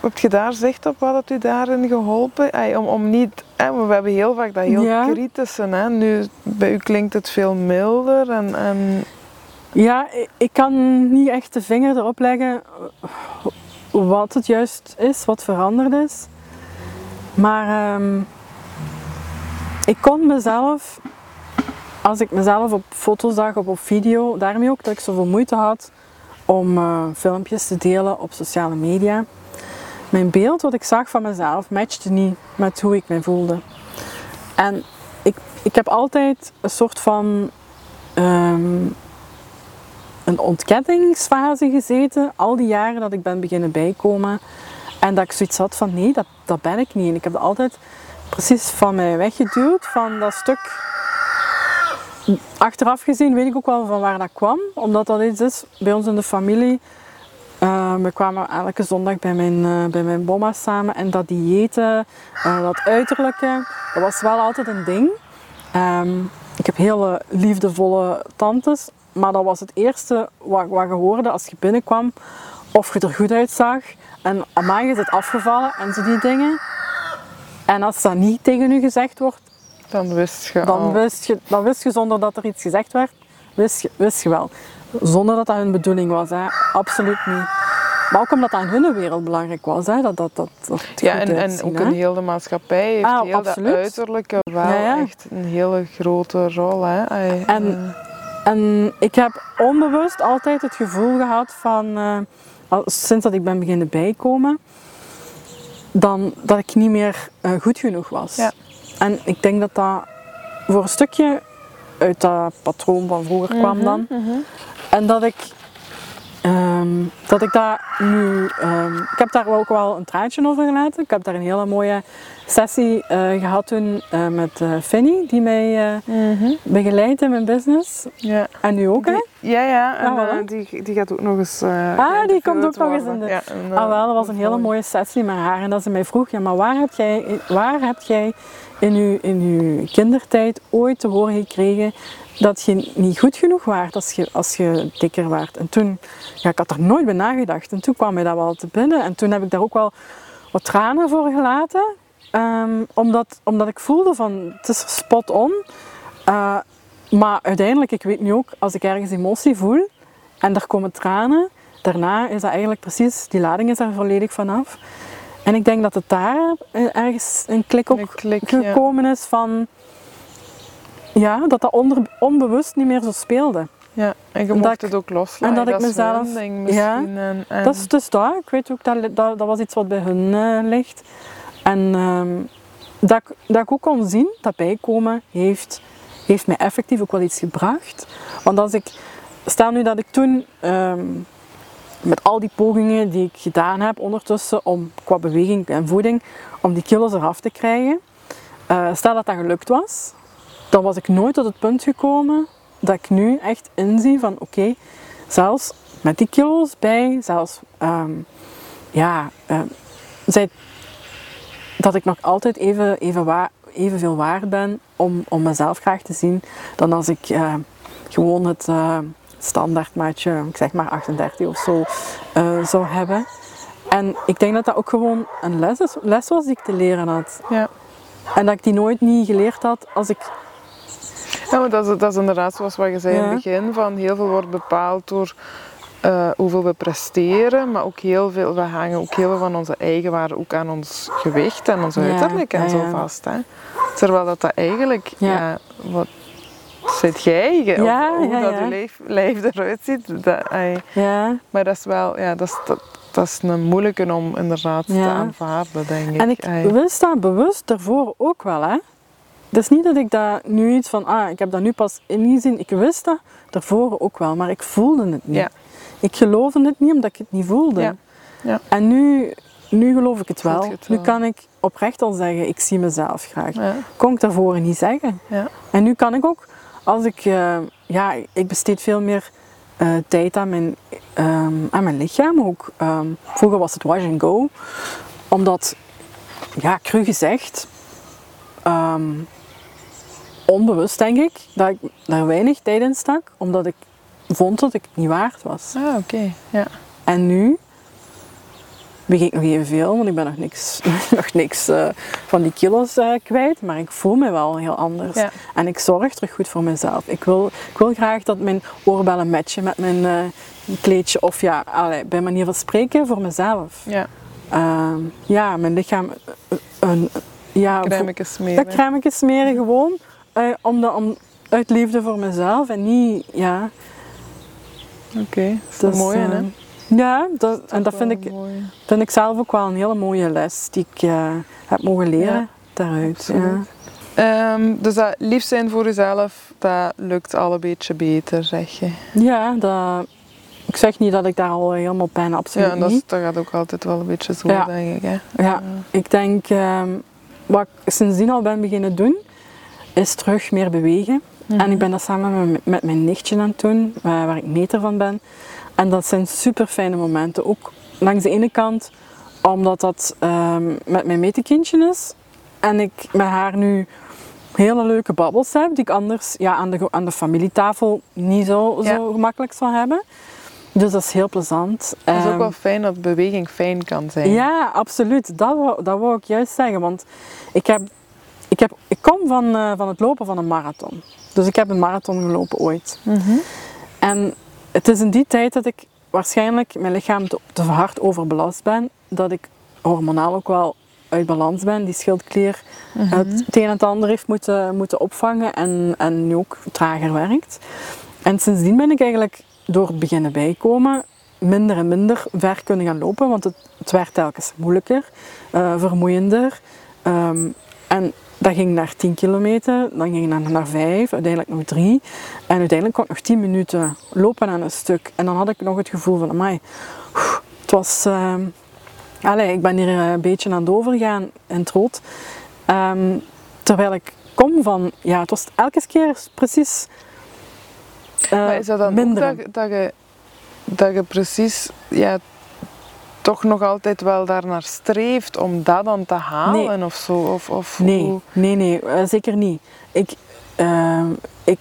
heb je daar zicht op wat het u daarin geholpen? Ay, om, om niet, hè, we hebben heel vaak dat heel ja. kritische. Hè? Nu, bij u klinkt het veel milder en... en ja, ik kan niet echt de vinger erop leggen wat het juist is, wat veranderd is. Maar ehm, ik kon mezelf, als ik mezelf op foto's zag of op video, daarmee ook dat ik zoveel moeite had om eh, filmpjes te delen op sociale media. Mijn beeld wat ik zag van mezelf matchte niet met hoe ik me voelde. En ik, ik heb altijd een soort van ehm, een ontkettingsfase gezeten, al die jaren dat ik ben beginnen bijkomen. En dat ik zoiets had van nee, dat, dat ben ik niet. Ik heb dat altijd precies van mij weggeduwd, van dat stuk. Achteraf gezien weet ik ook wel van waar dat kwam, omdat dat iets is bij ons in de familie. Uh, we kwamen elke zondag bij mijn, uh, bij mijn bomma samen en dat diëten, uh, dat uiterlijke, dat was wel altijd een ding. Um, ik heb hele liefdevolle tantes, maar dat was het eerste wat, wat je hoorde als je binnenkwam. Of je er goed uitzag. En amai, je zit afgevallen en zo die dingen. En als dat niet tegen u gezegd wordt, dan wist je dan al. Wist je, dan wist je zonder dat er iets gezegd werd, wist je, wist je wel. Zonder dat dat hun bedoeling was, hè. absoluut niet. Maar ook omdat dat in hun wereld belangrijk was, hè. dat dat, dat, dat Ja, en, en ook in heel de maatschappij heeft ah, heel absoluut. dat uiterlijke wel ja, ja. echt een hele grote rol. Hè. En, uh. en ik heb onbewust altijd het gevoel gehad van, uh, sinds dat ik ben beginnen bijkomen, dan, dat ik niet meer uh, goed genoeg was. Ja. En ik denk dat dat voor een stukje uit dat patroon van vroeger kwam mm -hmm, dan. Mm -hmm. En dat ik, um, dat ik daar nu, um, ik heb daar ook wel een traantje over gelaten. Ik heb daar een hele mooie sessie uh, gehad toen uh, met uh, Fanny, die mij mm -hmm. begeleidt in mijn business. Ja. En nu ook, hè? Ja, ja. En ah, voilà. die, die gaat ook nog eens. ah, die komt ook nog eens in de. Ja, en, ah, wel, dat was een hele mooie sessie met haar. En dat ze mij vroeg: ja, maar waar heb jij, waar heb jij in uw, in uw kindertijd ooit te horen gekregen dat je niet goed genoeg waart als je, als je dikker waart. En toen, ik had er nooit bij nagedacht. En toen kwam mij dat wel te binnen. En toen heb ik daar ook wel wat tranen voor gelaten. Um, omdat, omdat ik voelde van, het is spot on. Uh, maar uiteindelijk, ik weet nu ook, als ik ergens emotie voel en er komen tranen, daarna is dat eigenlijk precies, die lading is er volledig vanaf. En ik denk dat het daar ergens een klik op gekomen ja. is van ja, dat dat onder, onbewust niet meer zo speelde. Ja, en je mocht het ook loslaten. En dat, ik mezelf... ding misschien. Ja, en, en... Dat is dus dat. Ik weet ook dat dat, dat was iets wat bij hun uh, ligt. En um, dat, dat ik ook kon zien, dat bijkomen heeft, heeft mij effectief ook wel iets gebracht. Want als ik... Stel nu dat ik toen... Um, met al die pogingen die ik gedaan heb ondertussen om qua beweging en voeding, om die kilo's eraf te krijgen. Uh, stel dat dat gelukt was, dan was ik nooit tot het punt gekomen dat ik nu echt inzie van oké, zelfs met die kilo's bij, zelfs um, ja, zij, dat ik nog altijd even, even waar, evenveel waard ben om, om mezelf graag te zien dan als ik uh, gewoon het standaardmaatje, ik zeg maar 38 of zo, uh, zou hebben. En ik denk dat dat ook gewoon een les, is, les was die ik te leren had. Ja. En dat ik die nooit niet geleerd had als ik ja, maar dat is, dat is inderdaad zoals wat je zei ja. in het begin, van heel veel wordt bepaald door uh, hoeveel we presteren, maar ook heel veel, we hangen ook heel veel van onze eigen waarde ook aan ons gewicht en onze uiterlijk ja, en zo vast. Hè. Terwijl dat, dat eigenlijk, ja. wat zit jij, ja, hoe dat je lijf, lijf eruit ziet. Dat, ja. Maar dat is wel, ja, dat is, dat, dat is een moeilijke om inderdaad te aanvaarden, denk ik. En ik Ay. wist dat bewust daarvoor ook wel, hè. Het is niet dat ik dat nu iets van, ah, ik heb dat nu pas ingezien. Ik wist dat daarvoor ook wel, maar ik voelde het niet. Ja. Ik geloofde het niet omdat ik het niet voelde. Ja. Ja. En nu, nu geloof ik het wel. het wel. Nu kan ik oprecht al zeggen, ik zie mezelf graag. Ja. Kon ik daarvoor niet zeggen. Ja. En nu kan ik ook, als ik, uh, ja, ik besteed veel meer uh, tijd aan mijn, um, aan mijn lichaam ook. Um, vroeger was het wash and go, omdat, ja, cru gezegd, um, onbewust denk ik, dat ik daar weinig tijd in stak, omdat ik vond dat ik het niet waard was. Ah, oké. Okay. Ja. En nu weeg ik nog evenveel, want ik ben nog niks, nog niks eh, van die kilo's eh, kwijt. Maar ik voel me wel heel anders. Ja. En ik zorg terug goed voor mezelf. Ik wil, ik wil graag dat mijn oorbellen matchen met mijn eh, kleedje. Of ja, allee, bij manier van spreken voor mezelf. Ja, Ehm, ja, mijn lichaam... een, ja, smeren. dat crème smeren gewoon. om de, om, uit liefde voor mezelf. En niet... Ja, Oké, dat is dus, mooie, eh, hè? Ja, dat, en dat vind ik, mooi. vind ik zelf ook wel een hele mooie les die ik eh, heb mogen leren Ja, daaruit. Ja. Ehm, dus dat lief zijn voor jezelf, dat lukt al een beetje beter, zeg je. Ja, dat, ik zeg niet dat ik daar al helemaal ben, absoluut Ja, en dat, is- dat gaat ook altijd wel een beetje zo, Ja. denk ik. Hè? Ja, ik denk, ehm, wat ik sindsdien al ben beginnen doen, is terug meer bewegen. Mhm. En ik ben dat samen met, met mijn nichtje aan het doen, eh, waar ik meter van ben. En dat zijn super fijne momenten. Ook langs de ene kant, omdat dat ehm, met mijn metekindje is. En ik met haar nu hele leuke babbels heb, die ik anders ja, aan, de, aan de familietafel niet zo, Ja. zo gemakkelijk zou hebben. Dus dat is heel plezant. Het is ook Ehm, wel fijn dat beweging fijn kan zijn. ja, absoluut. Dat wou, dat wou ik juist zeggen. Want ik, heb, ik, heb, ik kom van, eh, van het lopen van een marathon. Dus ik heb een marathon gelopen ooit. Mhm. En het is in die tijd dat ik waarschijnlijk mijn lichaam te, te hard overbelast ben. Dat ik hormonaal ook wel uit balans ben. Die schildklier Mhm. het, het een en het ander heeft moeten, moeten opvangen en, en nu ook trager werkt. En sindsdien ben ik eigenlijk door het beginnen bijkomen minder en minder ver kunnen gaan lopen, want het, het werd telkens moeilijker, eh, vermoeiender. Ehm, en dat ging naar 10 kilometer, dan ging het naar, naar 5, uiteindelijk nog 3. En uiteindelijk kon ik nog 10 minuten lopen aan een stuk. En dan had ik nog het gevoel van, amai, het was... ehm, Allee, ik ben hier eh, een beetje aan het overgaan in het rood. Ehm, terwijl ik kom van, ja, het was elke keer precies maar is dat dan minder. dat, dat, je, dat je precies ja, toch nog altijd wel daarnaar streeft om dat dan te halen of zo? Of, of Nee, hoe- nee, nee, eh, zeker niet. Ik, ehm, ik,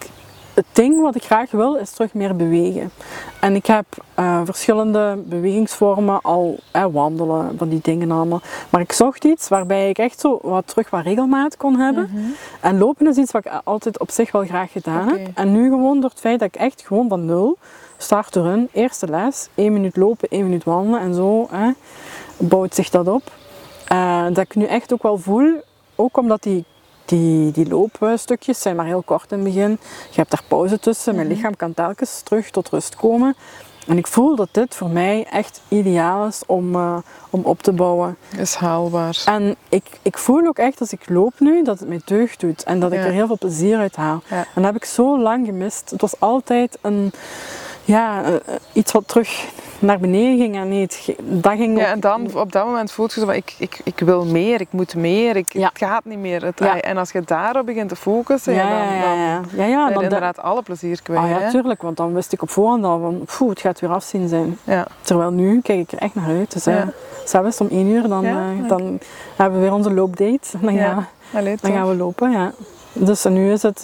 het ding wat ik graag wil is terug meer bewegen. En ik heb eh, verschillende bewegingsvormen al, eh, wandelen, van die dingen allemaal. Maar ik zocht iets waarbij ik echt zo wat terug wat regelmaat kon hebben. Mhm. En lopen is iets wat ik altijd op zich wel graag gedaan heb. En nu gewoon door het feit dat ik echt gewoon van nul start erin, eerste les, één minuut lopen, één minuut wandelen en zo hè, bouwt zich dat op. Eh, dat ik nu echt ook wel voel, ook omdat die, die, die loopstukjes zijn maar heel kort in het begin. Je hebt daar pauze tussen, mijn Mhm. lichaam kan telkens terug tot rust komen. En ik voel dat dit voor mij echt ideaal is om, eh, om op te bouwen. Is haalbaar. En ik, ik voel ook echt als ik loop nu dat het mij deugd doet en dat ik Ja. er heel veel plezier uit haal. Ja. En dat heb ik zo lang gemist. Het was altijd een, ja, eh, eh, iets wat terug naar beneden ging en ge- dat ging Ja, en dan op dat moment voelt je zo van ik, ik, ik wil meer, ik moet meer, ik, Ja. het gaat niet meer. Het, Ja. En als je daarop begint te focussen, ja, dan, ja, dan ja. ja, je dan, inderdaad alle plezier kwijt. Ah ja, hè? tuurlijk, want dan wist ik op voorhand al van, poeh, het gaat weer afzien zijn. Ja. Terwijl nu kijk ik er echt naar uit. Dus Ja. zelfs om één uur, dan, eh, dan hebben we weer onze loopdate. Dan, Ja. gaan, Allee, dan gaan we lopen, ja. Dus nu is het,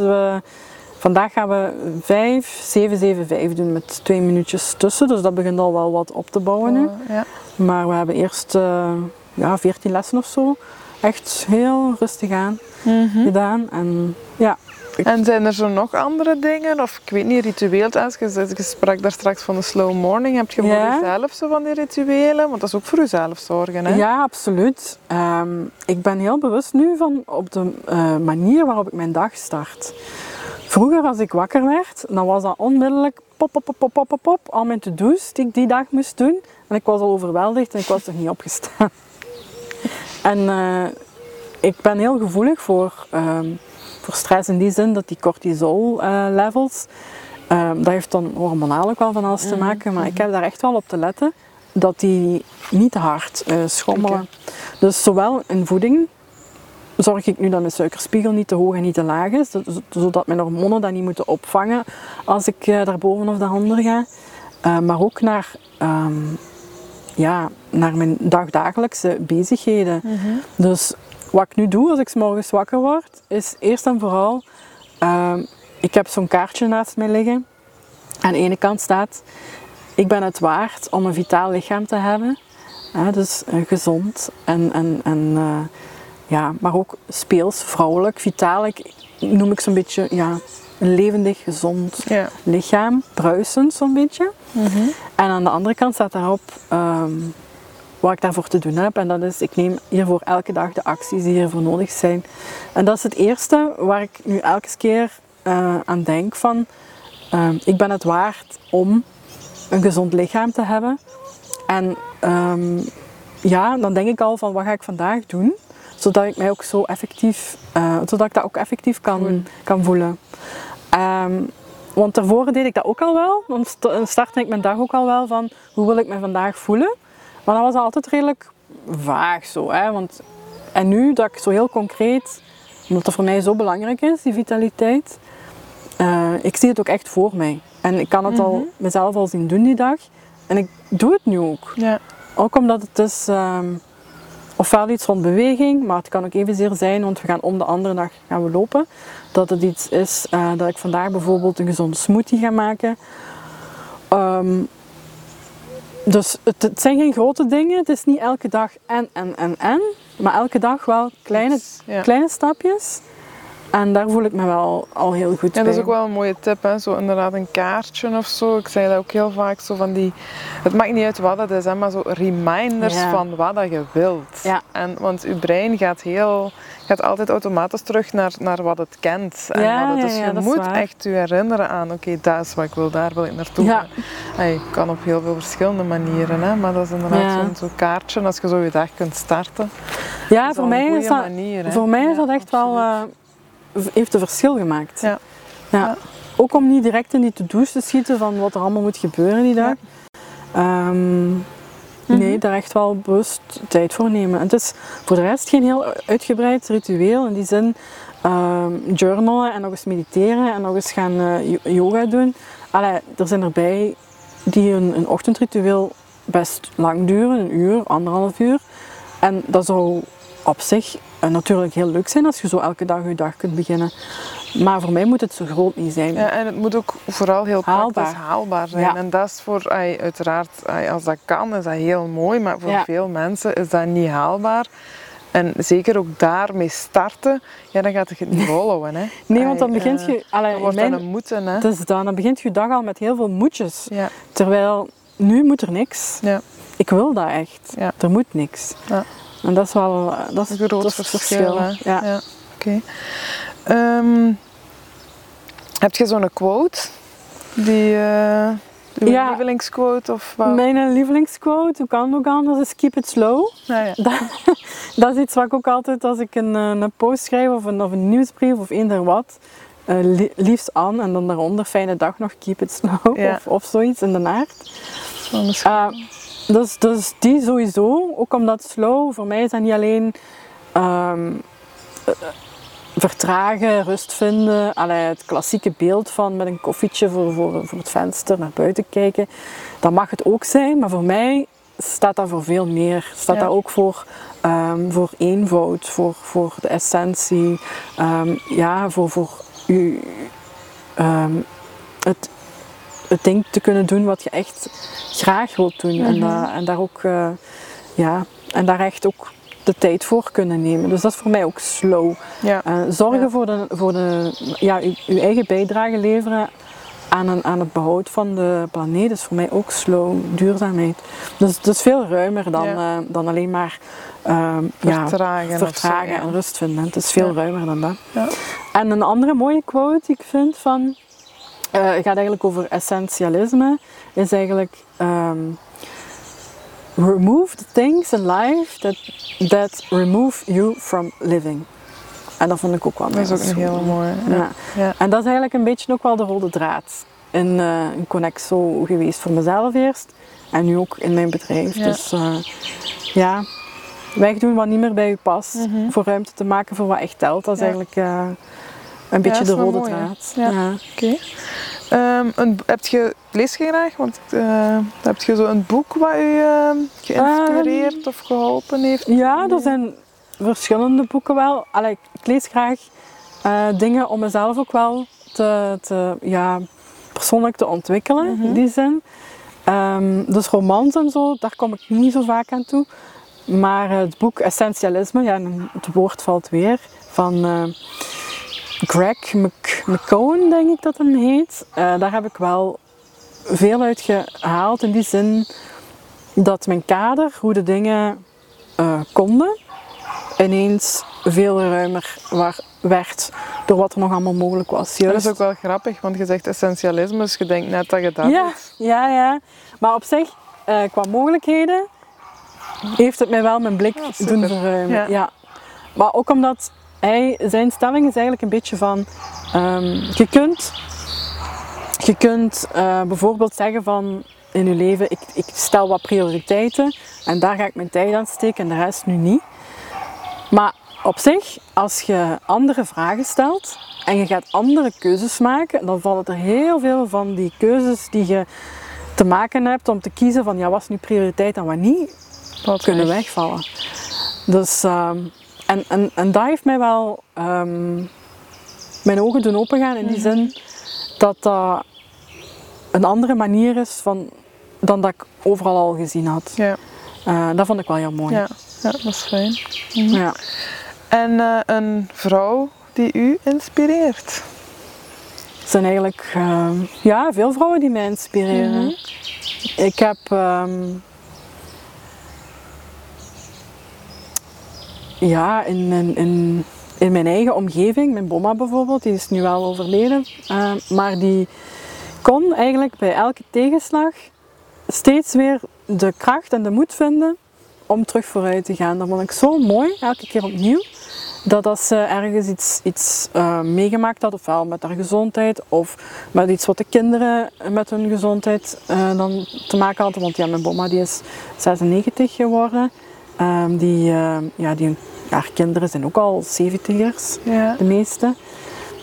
vandaag gaan we 5, 7, 7, 5 doen met twee minuutjes tussen. Dus dat begint al wel wat op te bouwen nu. Ja. Maar we hebben eerst eh, ja, 14 lessen of zo. Echt heel rustig aan Mhm. gedaan. En ja, En zijn er zo nog andere dingen? Of ik weet niet, ritueel als je, je sprak daar straks van de slow morning. Heb je voor Ja. jezelf zo van die rituelen? Want dat is ook voor jezelf zorgen, hè? Ja, absoluut. Ehm, ik ben heel bewust nu van op de eh, manier waarop ik mijn dag start. Vroeger als ik wakker werd, dan was dat onmiddellijk pop, pop, pop, pop, pop, pop, al mijn to-do's die ik die dag moest doen. En ik was al overweldigd en ik was nog niet opgestaan. en eh, ik ben heel gevoelig voor, ehm, voor stress in die zin dat die cortisol eh, levels, ehm, dat heeft dan hormonaal ook wel van alles te maken, maar ik heb daar echt wel op te letten dat die niet te hard eh, schommelen. Dus zowel in voeding zorg ik nu dat mijn suikerspiegel niet te hoog en niet te laag is, zo- zodat mijn hormonen dat niet moeten opvangen als ik eh, daarboven of daaronder ga. Eh, maar ook naar, ehm, ja, naar mijn dagdagelijkse bezigheden. Mhm. Dus wat ik nu doe als ik 's morgens wakker word, is eerst en vooral, ehm, ik heb zo'n kaartje naast mij liggen. Aan de ene kant staat, ik ben het waard om een vitaal lichaam te hebben. Dus eh, gezond en, en, en ja, maar ook speels, vrouwelijk, vitalig. Noem ik zo'n beetje ja, een levendig, gezond Ja. lichaam, bruisend zo'n beetje. En aan de andere kant staat daarop ehm, wat ik daarvoor te doen heb. En dat is, ik neem hiervoor elke dag de acties die hiervoor nodig zijn. En dat is het eerste waar ik nu elke keer eh, aan denk van... ehm, ik ben het waard om een gezond lichaam te hebben. En ehm, ja, dan denk ik al van wat ga ik vandaag doen? Zodat ik mij ook zo effectief, eh, zodat ik dat ook effectief kan, Voelen. kan voelen. Ehm, want daarvoor deed ik dat ook al wel. Dan st- startte ik mijn dag ook al wel van hoe wil ik me vandaag voelen. Maar dat was altijd redelijk vaag zo. Hè? Want, en nu dat ik zo heel concreet, omdat dat voor mij zo belangrijk is, die vitaliteit. eh, ik zie het ook echt voor mij. En ik kan het al mezelf al zien doen die dag. En ik doe het nu ook. Ja. Ook omdat het is ehm, ofwel iets van beweging, maar het kan ook evenzeer zijn, want we gaan om de andere dag gaan we lopen. Dat het iets is eh, dat ik vandaag bijvoorbeeld een gezonde smoothie ga maken. Ehm, dus het, het zijn geen grote dingen. Het is niet elke dag en, en, en, en. Maar elke dag wel kleine, Ja. kleine stapjes. En daar voel ik me wel al heel goed Ja, bij. dat is ook wel een mooie tip, hè? Zo inderdaad een kaartje of zo. Ik zei dat ook heel vaak, zo van die... Het maakt niet uit wat het is, hè, maar zo reminders Ja. van wat dat je wilt. Ja. En, want je brein gaat, heel, gaat altijd automatisch terug naar, naar wat het kent. En Ja, wat het, ja, dus ja, je moet echt je herinneren aan, oké, dat is wat ik wil, daar wil ik naartoe. Ja. Hey, kan op heel veel verschillende manieren, hè? maar dat is inderdaad Ja. zo'n zo'n kaartje. Als je zo je dag kunt starten, ja, voor mij is dat, manier. voor mij is dat echt wel... absoluut. Heeft een verschil gemaakt. Ja. Ja. Ook om niet direct in die to-do's te schieten van wat er allemaal moet gebeuren die dag. Ehm, Nee, daar echt wel bewust tijd voor nemen. En het is voor de rest geen heel uitgebreid ritueel. In die zin ehm, journalen en nog eens mediteren en nog eens gaan eh, yo- yoga doen. Allee, er zijn erbij die een, een ochtendritueel best lang duren, een uur, anderhalf uur. En dat zou op zich natuurlijk heel leuk zijn als je zo elke dag je dag kunt beginnen. Maar voor mij moet het zo groot niet zijn. Ja, en het moet ook vooral heel Haalbaar. praktisch haalbaar zijn. Ja. En dat is voor, ai, uiteraard, ai, als dat kan, is dat heel mooi. Maar voor Ja. veel mensen is dat niet haalbaar. En zeker ook daarmee starten, ja, dan gaat het niet volhouden. Hè. Nee, want dan begint eh, je... allee, Dan wordt mijn- een moeten. Hè. Dus dan, dan begint je dag al met heel veel moedjes. Ja, Terwijl nu moet er niks. ja, Ik wil dat echt. Ja. Er moet niks. En dat is wel dat is, een groot verschil. Ja. Ja, oké. Ehm, heb je zo'n quote? Die, uw Ja. lievelingsquote of wat? Mijn lievelingsquote, hoe kan het ook anders, is keep it slow. Ja. Dat, dat is iets wat ik ook altijd als ik een, eh, een post schrijf of een, of een nieuwsbrief of eender wat, eh, li- liefst aan en dan daaronder fijne dag nog, keep it slow Ja. of, of zoiets in de naart. Uh, dus, dus die sowieso, ook omdat slow, voor mij is dat niet alleen ehm, eh, vertragen, rust vinden, allee, het klassieke beeld van met een koffietje voor, voor, voor het venster naar buiten kijken, dat mag het ook zijn, maar voor mij staat dat voor veel meer. Staat Ja. dat ook voor, ehm, voor eenvoud, voor, voor de essentie, ehm, ja, voor, voor u, het, het ding te kunnen doen wat je echt graag wilt doen. en, dat- en daar ook, eh, ja, en daar echt ook de tijd voor kunnen nemen. Dus dat is voor mij ook slow. ja. Eh, zorgen Ja. voor, de, voor de, ja, uw, uw eigen bijdrage leveren aan, een, aan het behoud van de planeet is voor mij ook slow, duurzaamheid. Dus het is veel ruimer dan, Ja. eh, dan alleen maar ehm, ja, Vertragen. zo, ja. en rust vinden. Het is veel ruimer dan dat. Ja. En een andere mooie quote die ik vind van, eh, het gaat eigenlijk over essentialisme, is eigenlijk ehm, remove the things in life that, that remove you from living. En dat vond ik ook wel Dat is ook mooi. een hele mooie. Ja. Ja. Ja. En dat is eigenlijk een beetje ook wel de rode draad in, eh in Connexo geweest voor mezelf eerst en nu ook in mijn bedrijf. Ja. Dus eh, ja, wegdoen wat niet meer bij je past, Mhm. voor ruimte te maken voor wat echt telt. Dat is Ja. eigenlijk eh, een beetje de rode draad. Ja. Oké. Ehm, een- heb je, lees je graag? Want eh, heb je zo een boek wat u ehm, geïnspireerd of geholpen heeft? Ja, er zijn verschillende boeken wel. Allee, ik lees graag eh, dingen om mezelf ook wel te, te, ja, persoonlijk te ontwikkelen, Mhm. in die zin. Ehm, dus romans en zo, daar kom ik niet zo vaak aan toe. Maar het boek Essentialisme, ja, het woord valt weer, van Greg McCowan, denk ik dat hem heet. Uh, daar heb ik wel veel uit gehaald in die zin dat mijn kader, hoe de dingen uh, konden, ineens veel ruimer werd door wat er nog allemaal mogelijk was. Juist. Dat is ook wel grappig, want je zegt essentialisme, dus je denkt net dat je dat ja, Ja, ja. Maar op zich, uh, qua mogelijkheden, heeft het mij wel mijn blik ja, doen verruimen. Ja. Maar ook omdat hij, zijn stelling is eigenlijk een beetje van, um, je kunt, je kunt uh, bijvoorbeeld zeggen van, in je leven, ik, ik stel wat prioriteiten en daar ga ik mijn tijd aan steken en de rest nu niet. Maar op zich, als je andere vragen stelt en je gaat andere keuzes maken, dan vallen er heel veel van die keuzes die je te maken hebt om te kiezen van ja, wat is nu prioriteit en wat niet, wat kunnen wegvallen. Dus, um, en, en, en dat heeft mij wel um, mijn ogen doen opengaan in die mhm. zin dat dat een andere manier is van, dan dat ik overal al gezien had. Ja. Uh, dat vond ik wel heel mooi. Ja, ja dat is fijn. Mhm. Ja. En uh, een vrouw die u inspireert? Er zijn eigenlijk uh, ja, veel vrouwen die mij inspireren. Mm -hmm. Ik heb um, ja, in, in, in, mijn eigen omgeving, mijn bomma bijvoorbeeld, die is nu wel overleden, uh, maar die kon eigenlijk bij elke tegenslag steeds weer de kracht en de moed vinden om terug vooruit te gaan. Dat vond ik zo mooi, elke keer opnieuw. Dat als ze ergens iets, iets uh, meegemaakt had, ofwel met haar gezondheid, of met iets wat de kinderen met hun gezondheid uh, dan te maken hadden. Want ja, mijn mama die is 96 geworden. Um, die, ja, die, haar kinderen zijn ook al 70ers, ja. de meeste.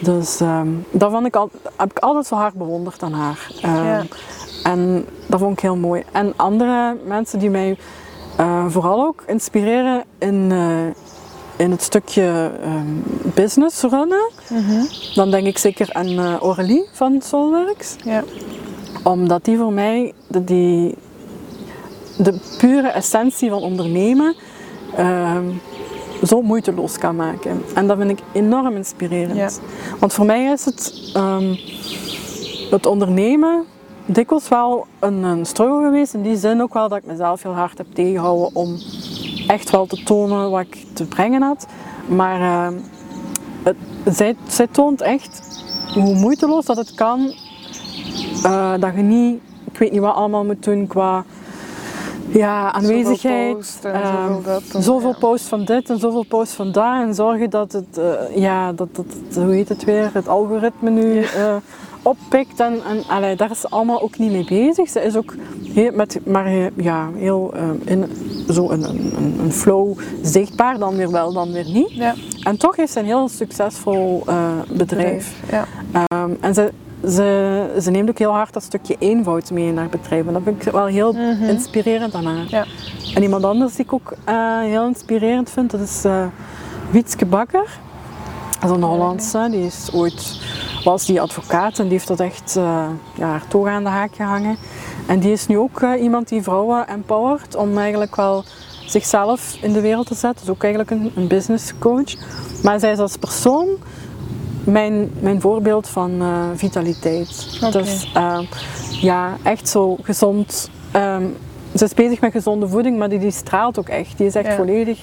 Dus um, dat vond ik al, heb ik altijd zo hard bewonderd aan haar. Um, ja. En dat vond ik heel mooi. En andere mensen die mij uh, vooral ook inspireren in, uh, in het stukje um, business runnen, mm -hmm. dan denk ik zeker aan uh, Aurélie van Soulworks. Ja. Omdat die voor mij de, die, de pure essentie van ondernemen zo moeiteloos kan maken. En dat vind ik enorm inspirerend. Ja. Want voor mij is het, um, het ondernemen dikwijls wel een, een struggle geweest. In die zin ook wel dat ik mezelf heel hard heb tegengehouden om echt wel te tonen wat ik te brengen had. Maar uh, het, zij, zij, toont echt hoe moeiteloos dat het kan. Uh, dat je niet, ik weet niet wat allemaal moet doen qua ja, aanwezigheid. Zoveel post, uh, zoveel, dat, zoveel post van dit en zoveel post van daar. En zorgen dat het, uh, ja, dat, dat, hoe heet het weer, het algoritme nu ja oppikt. En, en allee, daar is ze allemaal ook niet mee bezig. Ze is ook heel, met, maar ja, heel uh, in zo een, een, een, flow zichtbaar, dan weer wel, dan weer niet. Ja. En toch heeft ze een heel succesvol bedrijf. Ja. Um, en ze, ze, ze neemt ook heel hard dat stukje eenvoud mee in haar bedrijf. En dat vind ik wel heel mm -hmm. inspirerend aan haar. Ja. En iemand anders die ik ook uh, heel inspirerend vind, dat is Wietske Bakker. Dat is een Hollandse, die is ooit was die advocaat en die heeft dat echt uh, ja, haar toga aan de haak gehangen. En die is nu ook uh, iemand die vrouwen empowert om eigenlijk wel zichzelf in de wereld te zetten. Dus ook eigenlijk een, een business coach. Maar zij is als persoon mijn, mijn voorbeeld van uh, vitaliteit. Okay. Dus ja, echt zo gezond. Um, ze is bezig met gezonde voeding, maar die, die straalt ook echt. Die is echt volledig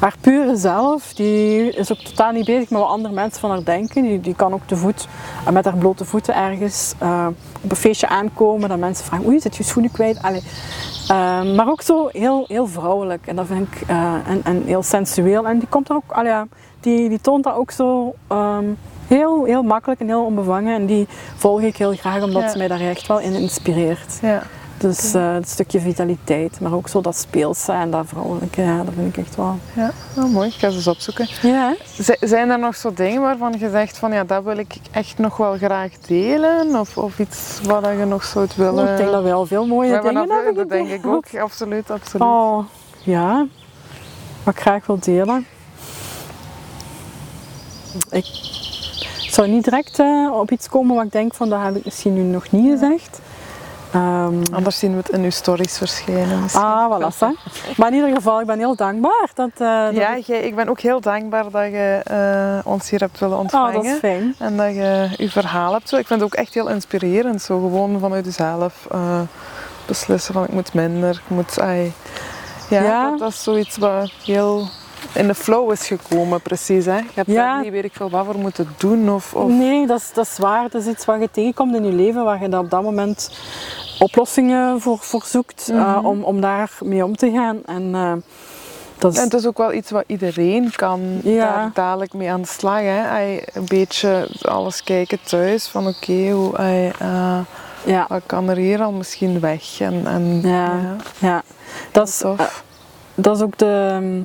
haar pure zelf. Die is ook totaal niet bezig met wat andere mensen van haar denken. Die, die kan ook te voet, uh, met haar blote voeten ergens uh, op een feestje aankomen. Dat mensen vragen, oei, zit je schoenen kwijt? Allee. Uh, maar ook zo heel, heel vrouwelijk. En dat vind ik en, en heel sensueel. En die komt er ook, allee, die, die toont dat ook zo... Um, heel, heel makkelijk en heel onbevangen. En die volg ik heel graag omdat ja. ze mij daar echt wel in inspireert. Ja. Dus uh, het stukje vitaliteit, maar ook zo dat speelse en dat vrouwelijke, ja, dat vind ik echt wel. Ja, oh, mooi. Ik ga ze eens opzoeken. Ja. Zijn er nog zo dingen waarvan je zegt van ja, dat wil ik echt nog wel graag delen? Of, of iets wat je nog zou willen... Oh, ik denk dat we al veel mooie dingen hebben. Dat denk ik ook, absoluut, absoluut. Oh, ja. Wat ik graag wil delen. Ik zou niet direct uh, op iets komen wat ik denk van dat heb ik misschien nu nog niet gezegd. Ehm, Anders zien we het in uw stories verschijnen. misschien. ah, voilà. hè. Maar in ieder geval, ik ben heel dankbaar dat, eh, dat Ja, ik- jij, ik ben ook heel dankbaar dat je eh, ons hier hebt willen ontvangen. dat is fijn. En dat je je verhaal hebt. Zo. Ik vind het ook echt heel inspirerend. Zo gewoon vanuit jezelf eh, beslissen van ik moet minder. Ik moet, ai. Ja, Ja. Dat, dat is zoiets wat heel in de flow is gekomen, precies. Hè? Je hebt Ja. daar niet weet ik veel wat voor moeten doen. Of, of... Nee, dat is, dat is waar. Het is iets wat je tegenkomt in je leven, waar je dan op dat moment oplossingen voor, voor zoekt eh, Mhm. om, om daar mee om te gaan. En, eh, dat is, En het is ook wel iets wat iedereen kan Ja. daar dadelijk mee aan de slag. Hè? Een beetje alles kijken thuis. Van oké, hoe eh, ja, wat kan er hier al misschien weg? En, en, Ja. ja. Dat, is, tof. dat is ook de...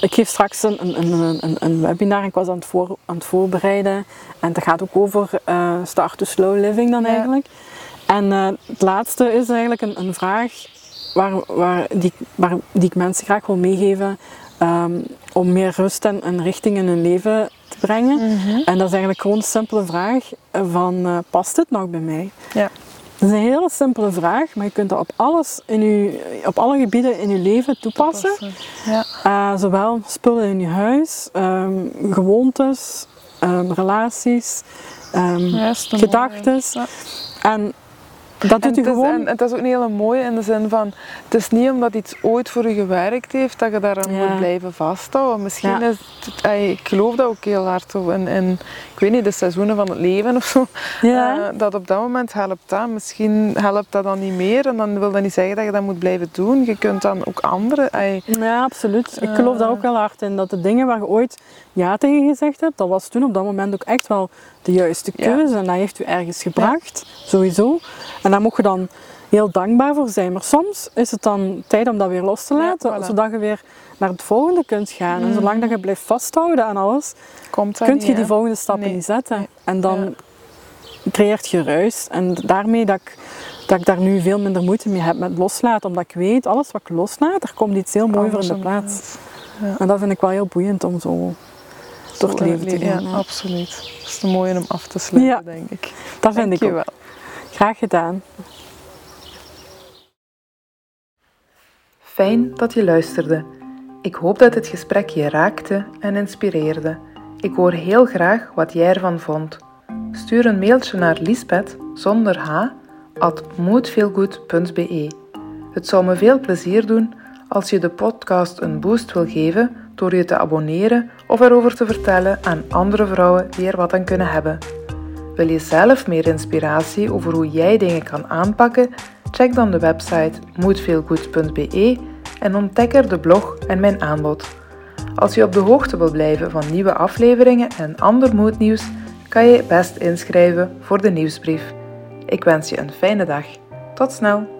Ik geef straks een, een, een, een, webinar. Ik was aan het, voor, aan het voorbereiden. En dat gaat ook over eh, start to slow living dan Ja. eigenlijk. En eh, het laatste is eigenlijk een, een vraag waar, waar, die, waar, die ik mensen graag wil meegeven. ehm, om meer rust en, en richting in hun leven te brengen. Mhm. En dat is eigenlijk gewoon een simpele vraag van eh, past het nog bij mij? Ja. Dat is een hele simpele vraag, maar je kunt dat op alles in je, op alle gebieden in je leven toepassen. Ja. Eh, zowel spullen in je huis, ehm, gewoontes, ehm, relaties, Ja, gedachtes. mooie. En dat doet je het, is, gewoon. en het is ook een hele mooie in de zin van, het is niet omdat iets ooit voor je gewerkt heeft dat je daaraan Ja. moet blijven vasthouden. Misschien Ja. is het, ik geloof dat ook heel hard in, in, ik weet niet, de seizoenen van het leven of zo. ja, Eh, dat op dat moment helpt dat. Misschien helpt dat dan niet meer en dan wil dat niet zeggen dat je dat moet blijven doen. Je kunt dan ook andere, ey, ja, absoluut. Ik geloof daar ook wel hard in. Dat de dingen waar je ooit ja tegen gezegd hebt, dat was toen op dat moment ook echt wel de juiste Ja. keuze. En dat heeft u ergens gebracht, sowieso. En daar moet je dan heel dankbaar voor zijn. Maar soms is het dan tijd om dat weer los te Ja, laten, voilà. zodat je weer naar het volgende kunt gaan. En zolang dat je blijft vasthouden aan alles, komt kun je die hè? volgende stappen Nee. niet zetten. Nee. En dan creëert je ruis. En daarmee dat ik, dat ik daar nu veel minder moeite mee heb met loslaten. Omdat ik weet, alles wat ik loslaat, er komt iets heel moois voor in de plaats. En dat vind ik wel heel boeiend om zo door het Zo, leven te ja, gaan. Ja, absoluut. Dat is te mooi om af te sluiten, Ja. denk ik. dat vind ik ook. Graag gedaan. Fijn dat je luisterde. Ik hoop dat het gesprek je raakte en inspireerde. Ik hoor heel graag wat jij ervan vond. Stuur een mailtje naar Lisbeth zonder h at moodfeelgood.be. Het zou me veel plezier doen als je de podcast een boost wil geven door je te abonneren of erover te vertellen aan andere vrouwen die er wat aan kunnen hebben. Wil je zelf meer inspiratie over hoe jij dingen kan aanpakken? Check dan de website moodfeelgood.be en ontdek er de blog en mijn aanbod. Als je op de hoogte wil blijven van nieuwe afleveringen en ander moodnieuws, kan je best inschrijven voor de nieuwsbrief. Ik wens je een fijne dag. Tot snel!